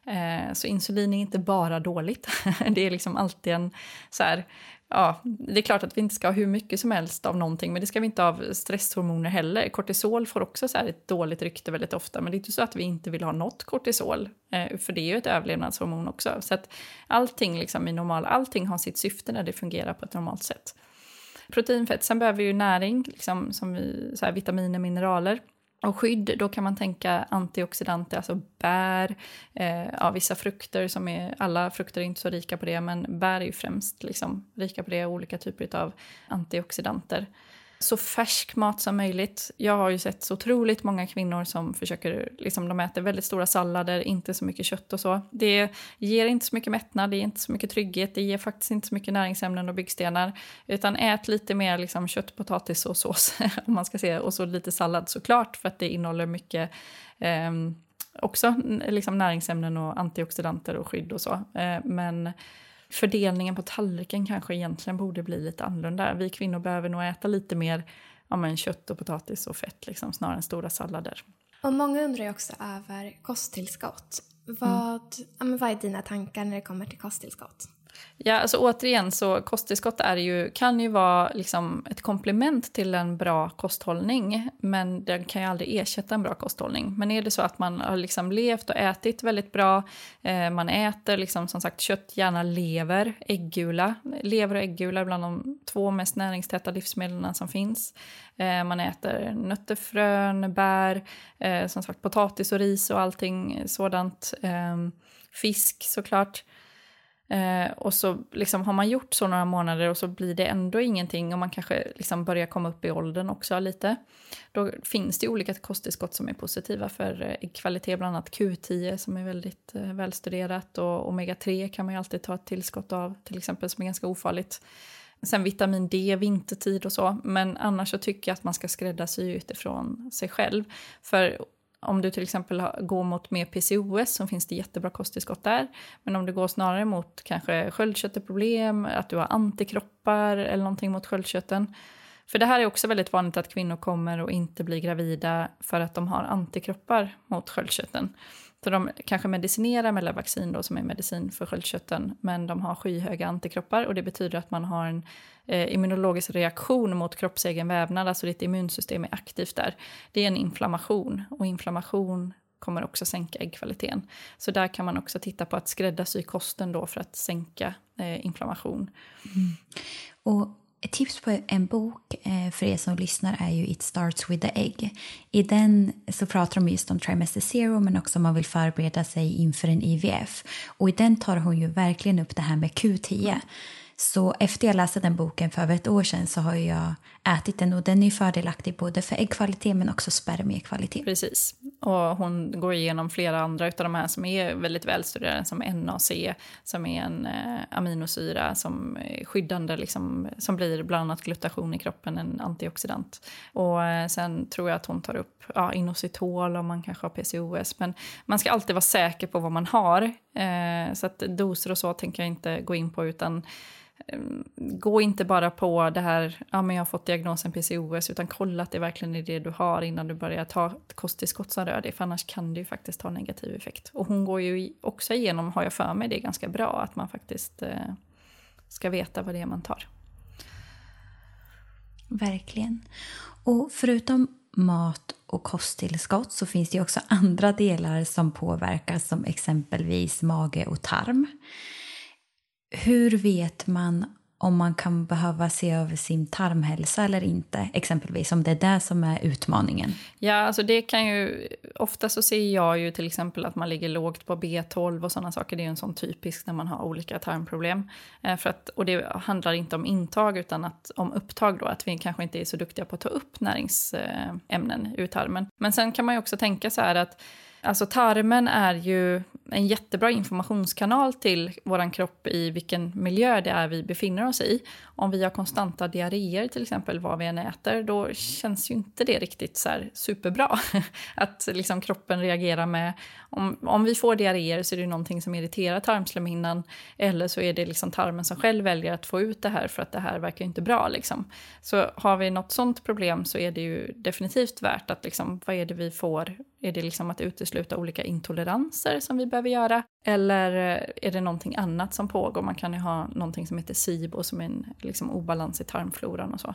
Eh, så insulin är inte bara dåligt. (laughs) det är liksom alltid en så här, ja, det är klart att vi inte ska ha hur mycket som helst av någonting, men det ska vi inte ha av stresshormoner heller. Kortisol får också så ett dåligt rykte väldigt ofta, men det är inte så att vi inte vill ha något kortisol, eh, för det är ju ett överlevnadshormon också. Så att allting liksom i normal, allting har sitt syfte när det fungerar på ett normalt sätt. Proteinfett, sen behöver vi ju näring, liksom, som vi, så här, vitaminer, mineraler. Och skydd, då kan man tänka antioxidanter, alltså bär, eh, ja, vissa frukter som är, alla frukter är inte så rika på det, men bär är ju främst liksom, rika på det, olika typer av antioxidanter så färsk mat som möjligt. Jag har ju sett så otroligt många kvinnor som försöker, liksom de äter väldigt stora sallader, inte så mycket kött och så. Det ger inte så mycket mättnad, det ger inte så mycket trygghet, det ger faktiskt inte så mycket näringsämnen och byggstenar. Utan ät lite mer liksom kött, potatis och sås, (laughs) om man ska säga, och så lite sallad såklart, för att det innehåller mycket eh, också liksom näringsämnen och antioxidanter och skydd och så. Eh, men fördelningen på tallriken kanske egentligen borde bli lite annorlunda. Vi kvinnor behöver nog äta lite mer ja, men kött och potatis och fett liksom, snarare än stora sallader. Och många undrar ju också över kosttillskott. Vad, mm. ja, vad är dina tankar när det kommer till kosttillskott? Ja, alltså återigen så kosttillskott är ju, kan ju vara liksom ett komplement till en bra kosthållning, men den kan ju aldrig ersätta en bra kosthållning. Men är det så att man har liksom levt och ätit väldigt bra, eh, man äter liksom som sagt kött, gärna lever, äggula. Lever och äggula är bland de två mest näringstäta livsmedlen som finns. Eh, man äter nötter, frön, bär, eh, som sagt potatis och ris och allting sådant. Eh, fisk såklart. Eh, och så liksom, har man gjort så några månader och så blir det ändå ingenting och man kanske liksom börjar komma upp i åldern också lite. Då finns det olika kosttillskott som är positiva för äggkvalitet, kvalitet, bland annat Q10 som är väldigt eh, välstuderat och omega-3 kan man ju alltid ta ett tillskott av till exempel som är ganska ofarligt. Sen vitamin D vintertid och så, men annars så tycker jag att man ska skräddarsy utifrån sig själv. För om du till exempel går mot mer PCOS så finns det jättebra kosttillskott där. Men om du går snarare mot kanske sköldkörtelproblem, att du har antikroppar eller någonting mot sköldkörteln. För det här är också väldigt vanligt att kvinnor kommer och inte blir gravida för att de har antikroppar mot sköldkörteln. Så de kanske medicinerar med Levaxin då, som är medicin för sköldkörteln, men de har skyhöga antikroppar och det betyder att man har en eh, immunologisk reaktion mot kroppsegen vävnad, alltså ditt immunsystem är aktivt där. Det är en inflammation och inflammation kommer också sänka äggkvaliteten. Så där kan man också titta på att skräddarsy kosten då för att sänka eh, inflammation. Mm. Och ett tips på en bok eh, för er som lyssnar är ju It starts with the egg. I den så pratar de just om trimester zero men också om man vill förbereda sig inför en IVF. Och i den tar hon ju verkligen upp det här med Q10. Så efter jag läste den boken för över ett år sedan så har jag ätit den och den är fördelaktig både för äggkvalitet men också spermiekvalitet. Precis. Och hon går igenom flera andra av de här som är väldigt välstuderade som NAC som är en eh, aminosyra som är skyddande, liksom, som blir bland annat glutation i kroppen, en antioxidant. Och eh, sen tror jag att hon tar upp ja, inositol om man kanske har PCOS. Men man ska alltid vara säker på vad man har. Eh, så att doser och så tänker jag inte gå in på utan Ehm, gå inte bara på det här, ja men jag har fått diagnosen PCOS, utan kolla att det verkligen är det du har innan du börjar ta kosttillskott som rör det, för annars kan det ju faktiskt ha negativ effekt. Och hon går ju också igenom, har jag för mig, det är ganska bra att man faktiskt eh, ska veta vad det är man tar. Verkligen. Och förutom mat och kosttillskott så finns det också andra delar som påverkas som exempelvis mage och tarm. Hur vet man om man kan behöva se över sin tarmhälsa eller inte, exempelvis om det är det som är utmaningen? Ja, alltså det kan ju, ofta så ser jag ju till exempel att man ligger lågt på B12 och sådana saker, det är ju en sån typisk när man har olika tarmproblem. Eh, för att, och det handlar inte om intag utan att, om upptag då, att vi kanske inte är så duktiga på att ta upp näringsämnen ur tarmen. Men sen kan man ju också tänka så här att Alltså tarmen är ju en jättebra informationskanal till vår kropp i vilken miljö det är vi befinner oss i. Om vi har konstanta diarréer till exempel, vad vi än äter, då känns ju inte det riktigt så superbra. (laughs) Att liksom kroppen reagerar med, om, om vi får diarréer så är det någonting som irriterar tarmslemhinnan, eller så är det liksom tarmen som själv väljer att få ut det här för att det här verkar inte bra. Liksom. Så har vi något sånt problem så är det ju definitivt värt att liksom, vad är det vi får är det liksom att utesluta olika intoleranser som vi behöver göra? Eller eh, är det någonting annat som pågår? Man kan ju ha någonting som heter SIBO som är en liksom, obalans i tarmfloran och så.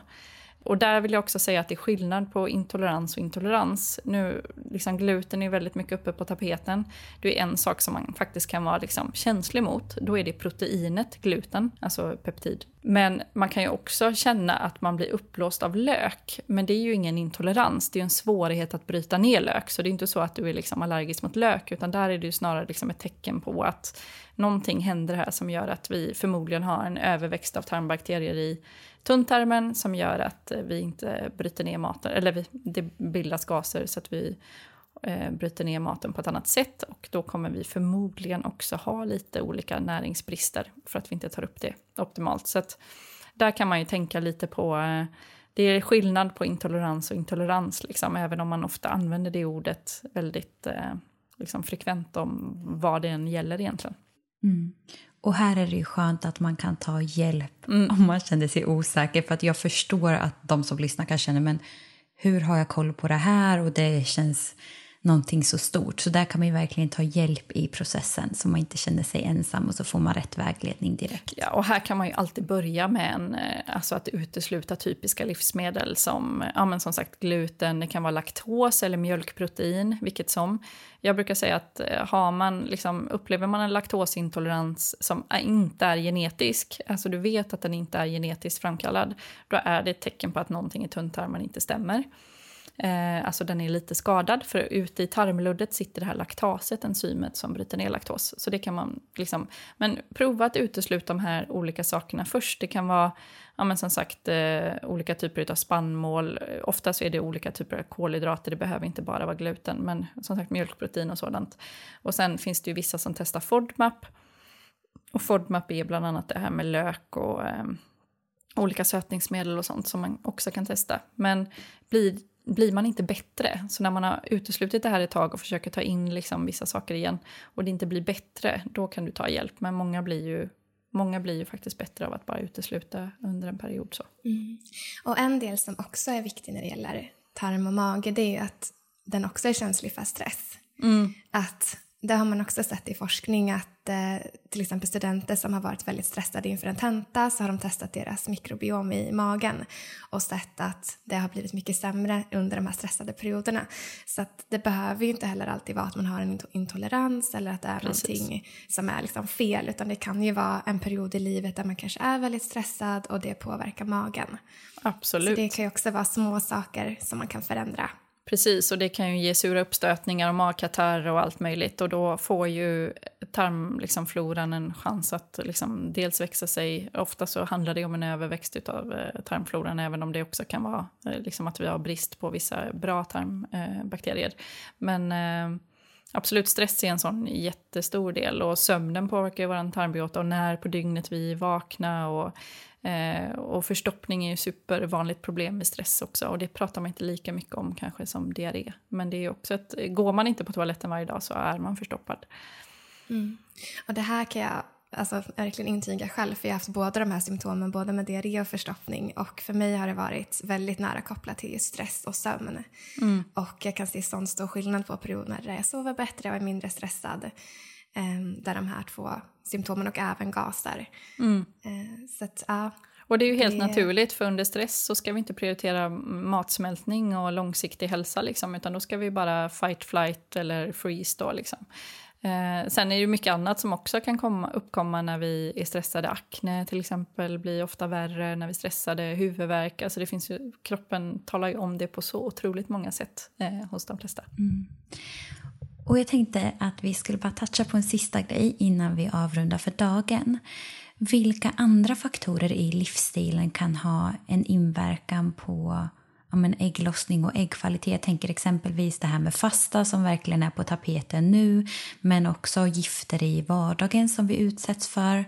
Och där vill jag också säga att det är skillnad på intolerans och intolerans. Nu, liksom gluten är väldigt mycket uppe på tapeten. Det är en sak som man faktiskt kan vara liksom känslig mot. Då är det proteinet gluten, alltså peptid. Men man kan ju också känna att man blir uppblåst av lök. Men det är ju ingen intolerans, det är en svårighet att bryta ner lök. Så det är inte så att du är liksom allergisk mot lök, utan där är det ju snarare liksom ett tecken på att någonting händer här som gör att vi förmodligen har en överväxt av tarmbakterier i tunntarmen som gör att eh, vi inte bryter ner maten, eller det bildas gaser så att vi eh, bryter ner maten på ett annat sätt och då kommer vi förmodligen också ha lite olika näringsbrister för att vi inte tar upp det optimalt. Så att där kan man ju tänka lite på eh, det är skillnad på intolerans och intolerans, liksom, även om man ofta använder det ordet väldigt eh, liksom, frekvent om vad det än gäller egentligen. Mm. Och här är det ju skönt att man kan ta hjälp mm. om man känner sig osäker. För att jag förstår att de som lyssnar kan känna, men hur har jag koll på det här? Och det känns någonting så stort. Så där kan man ju verkligen ta hjälp i processen så man inte känner sig ensam och så får man rätt vägledning direkt. Ja, och här kan man ju alltid börja med en, eh, alltså att utesluta typiska livsmedel som, ja men som sagt gluten, det kan vara laktos eller mjölkprotein, vilket som. Jag brukar säga att eh, har man, liksom, upplever man en laktosintolerans som eh, inte är genetisk, alltså du vet att den inte är genetiskt framkallad, då är det ett tecken på att någonting i tunntarmen inte stämmer. Eh, alltså den är lite skadad, för ute i tarmluddet sitter det här laktaset, enzymet som bryter ner laktos. Så det kan man liksom, men prova att utesluta de här olika sakerna först. Det kan vara, ja men som sagt, eh, olika typer av spannmål. Ofta så är det olika typer av kolhydrater, det behöver inte bara vara gluten, men som sagt mjölkprotein och sådant. Och sen finns det ju vissa som testar FODMAP. Och FODMAP är bland annat det här med lök och eh, olika sötningsmedel och sånt som man också kan testa. Men blir blir man inte bättre. Så när man har uteslutit det här ett tag och försöker ta in liksom vissa saker igen och det inte blir bättre, då kan du ta hjälp. Men många blir ju, många blir ju faktiskt bättre av att bara utesluta under en period. så. Mm. Och en del som också är viktig när det gäller tarm och mage, det är att den också är känslig för stress. Mm. Att det har man också sett i forskning att eh, till exempel studenter som har varit väldigt stressade inför en tenta så har de testat deras mikrobiom i magen och sett att det har blivit mycket sämre under de här stressade perioderna. Så att det behöver ju inte heller alltid vara att man har en intolerans eller att det är Precis. någonting som är liksom fel utan det kan ju vara en period i livet där man kanske är väldigt stressad och det påverkar magen. Absolut. Så det kan ju också vara små saker som man kan förändra Precis, och det kan ju ge sura uppstötningar och magkatarr och allt möjligt. Och då får ju tarmfloran liksom, en chans att liksom, dels växa sig. Ofta så handlar det om en överväxt av eh, tarmfloran, även om det också kan vara eh, liksom, att vi har brist på vissa bra tarmbakterier. Eh, Men absolut, stress är en sån jättestor del. Och sömnen påverkar ju vår tarmbiota och när på dygnet vi är vakna. Och Eh, och förstoppning är ju supervanligt problem med stress också och det pratar man inte lika mycket om kanske som diarré. Men det är också att går man inte på toaletten varje dag så är man förstoppad. Mm. Och det här kan jag alltså, verkligen intyga själv för jag har haft båda de här symptomen, både med diarré och förstoppning och för mig har det varit väldigt nära kopplat till stress och sömn. Mm. Och jag kan se sån stor skillnad på perioder där jag sover bättre och är mindre stressad. Um, där de här två symptomen och även gaser. Mm. Uh, så att, uh, och det är ju helt det... naturligt, för under stress så ska vi inte prioritera matsmältning och långsiktig hälsa, liksom, utan då ska vi bara fight, flight eller freeze. Då, liksom. Eh, sen är det mycket annat som också kan komma, uppkomma när vi är stressade. Akne till exempel blir ofta värre när vi är stressade, huvudvärk. Alltså det finns ju, kroppen talar ju om det på så otroligt många sätt eh, hos de flesta. Mm. Och jag tänkte att vi skulle bara toucha på en sista grej innan vi avrundar för dagen. Vilka andra faktorer i livsstilen kan ha en inverkan på ja, men ägglossning och äggkvalitet? Jag tänker exempelvis det här med fasta som verkligen är på tapeten nu men också gifter i vardagen som vi utsätts för.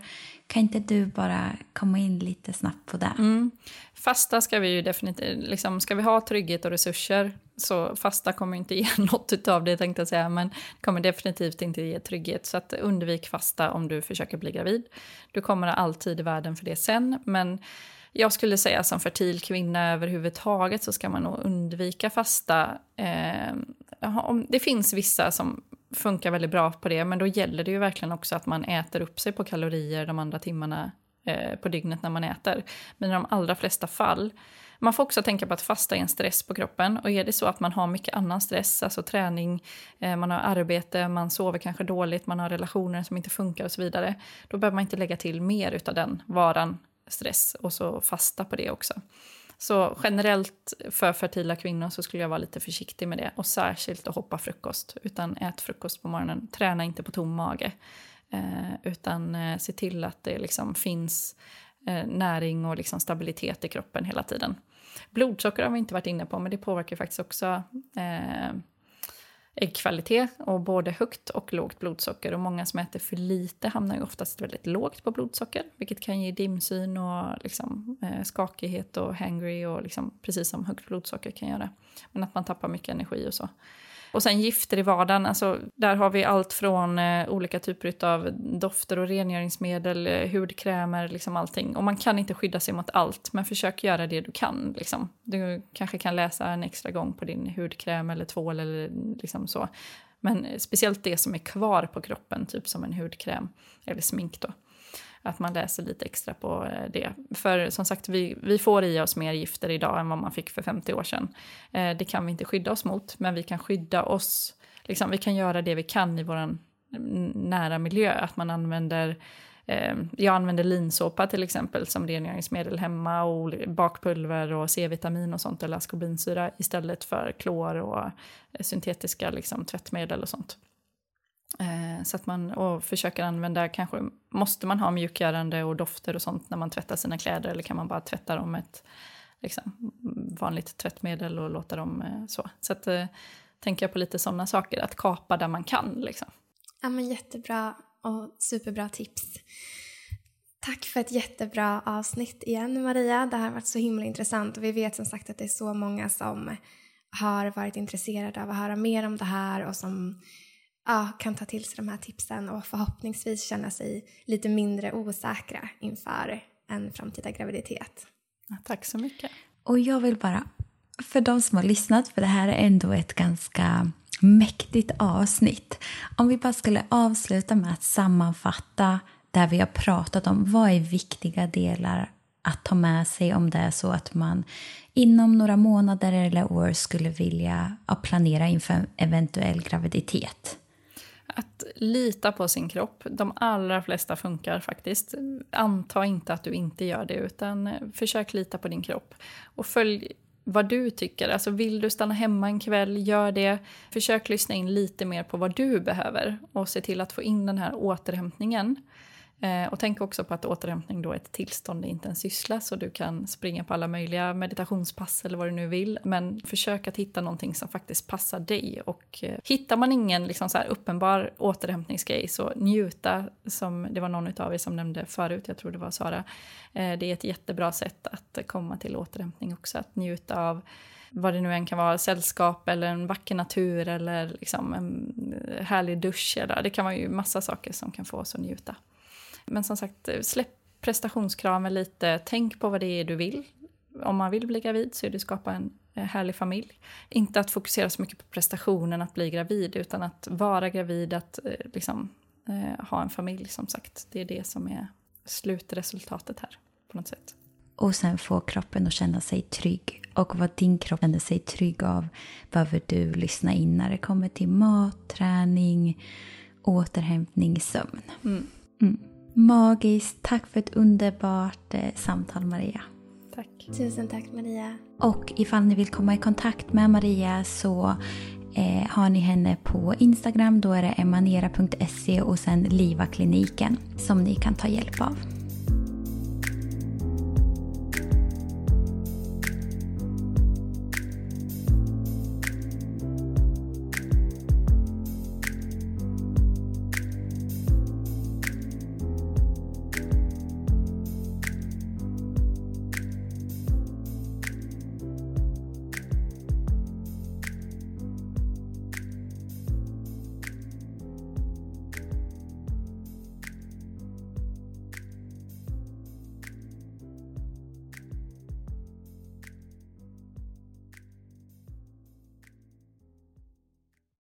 Kan inte du bara komma in lite snabbt på det? Mm. Fasta ska vi ju definitivt, liksom, ska vi ha trygghet och resurser så fasta kommer inte ge (laughs) något av det tänkte jag säga, men kommer definitivt inte ge trygghet. Så att undvik fasta om du försöker bli gravid. Du kommer alltid i världen för det sen, men jag skulle säga som fertil kvinna överhuvudtaget så ska man nog undvika fasta eh, det finns vissa som funkar väldigt bra på det, men då gäller det ju verkligen också att man äter upp sig på kalorier de andra timmarna eh, på dygnet när man äter. Men i de allra flesta fall man får också tänka på att fasta är en stress på kroppen. Och är det så att man har mycket annan stress, alltså träning, eh, man har arbete, man sover kanske dåligt, man har relationer som inte funkar och så vidare. Då behöver man inte lägga till mer av den varan stress och så fasta på det också. Så generellt för fertila kvinnor så skulle jag vara lite försiktig med det. Och särskilt att hoppa frukost. Utan ät frukost på morgonen. Träna inte på tom mage. Eh, utan eh, se till att det liksom finns eh, näring och liksom stabilitet i kroppen hela tiden. Blodsocker har vi inte varit inne på, men det påverkar faktiskt också eh, äggkvalitet och både högt och lågt blodsocker. Och många som äter för lite hamnar ju oftast väldigt lågt på blodsocker, vilket kan ge dimsyn och liksom, eh, skakighet och hangry och liksom, precis som högt blodsocker kan göra. Men att man tappar mycket energi och så. Och sen gifter i vardagen, alltså, där har vi allt från eh, olika typer av dofter och rengöringsmedel, eh, hudkrämer, liksom allting. Och man kan inte skydda sig mot allt, men försök göra det du kan. Liksom. Du kanske kan läsa en extra gång på din hudkräm eller tvål eller liksom så. Men eh, speciellt det som är kvar på kroppen, typ som en hudkräm eller smink då att man läser lite extra på eh, det. För som sagt, vi, vi får i oss mer gifter idag än vad man fick för 50 år sedan. Eh, det kan vi inte skydda oss mot, men vi kan skydda oss. Liksom, vi kan göra det vi kan i vår mm, nära miljö. Att man använder eh, jag använder linsåpa till exempel som rengöringsmedel hemma och bakpulver och C-vitamin och sånt eller askorbinsyra istället för klor och eh, syntetiska liksom, tvättmedel och sånt. Eh, så att man och försöker använda, kanske måste man ha mjukgörande och dofter och sånt när man tvättar sina kläder eller kan man bara tvätta dem med ett liksom, vanligt tvättmedel och låta dem eh, så. Så att, eh, tänker jag på lite sådana saker, att kapa där man kan. Liksom. Ja men jättebra och superbra tips. Tack för ett jättebra avsnitt igen Maria. Det här har varit så himla intressant och vi vet som sagt att det är så många som har varit intresserade av att höra mer om det här och som ja, kan ta till sig de här tipsen och förhoppningsvis känna sig lite mindre osäkra inför en framtida graviditet. Ja, tack så mycket. Och jag vill bara, för de som har lyssnat, för det här är ändå ett ganska mäktigt avsnitt. Om vi bara skulle avsluta med att sammanfatta där vi har pratat om vad är viktiga delar att ta med sig om det är så att man inom några månader eller år skulle vilja planera inför en eventuell graviditet. Att lita på sin kropp. De allra flesta funkar faktiskt. Anta inte att du inte gör det, utan eh, försök lita på din kropp. Och följ vad du tycker. Alltså vill du stanna hemma en kväll, gör det. Försök lyssna in lite mer på vad du behöver och se till att få in den här återhämtningen. Eh, och tänk också på att återhämtning då är ett tillstånd, inte en syssla, så du kan springa på alla möjliga meditationspass eller vad du nu vill. Men försök att hitta någonting som faktiskt passar dig. Och eh, hittar man ingen liksom så uppenbar återhämtningsgrej, så njuta, som det var någon av er som nämnde förut, jag tror det var Sara. Eh, det är ett jättebra sätt att komma till återhämtning också, att njuta av vad det nu än kan vara, sällskap eller en vacker natur eller liksom en eh, härlig dusch. Eller, det kan vara ju massa saker som kan få oss att njuta. Men som sagt, släpp prestationskraven lite. Tänk på vad det är du vill. Om man vill bli gravid så är det att skapa en eh, härlig familj. Inte att fokusera så mycket på prestationen att bli gravid, utan att vara gravid, att eh, liksom, eh, ha en familj som sagt. Det är det som är slutresultatet här på något sätt. Och sen få kroppen att känna sig trygg. Och vad din kropp känner sig trygg av behöver du lyssna in när det kommer till mat, träning, återhämtning, sömn. Mm. Mm. Magiskt. Tack för ett underbart eh, samtal Maria. Tack. Tusen tack Maria. Och ifall ni vill komma i kontakt med Maria så eh, har ni henne på Instagram. Då är det emanera.se och sen Liva-kliniken som ni kan ta hjälp av.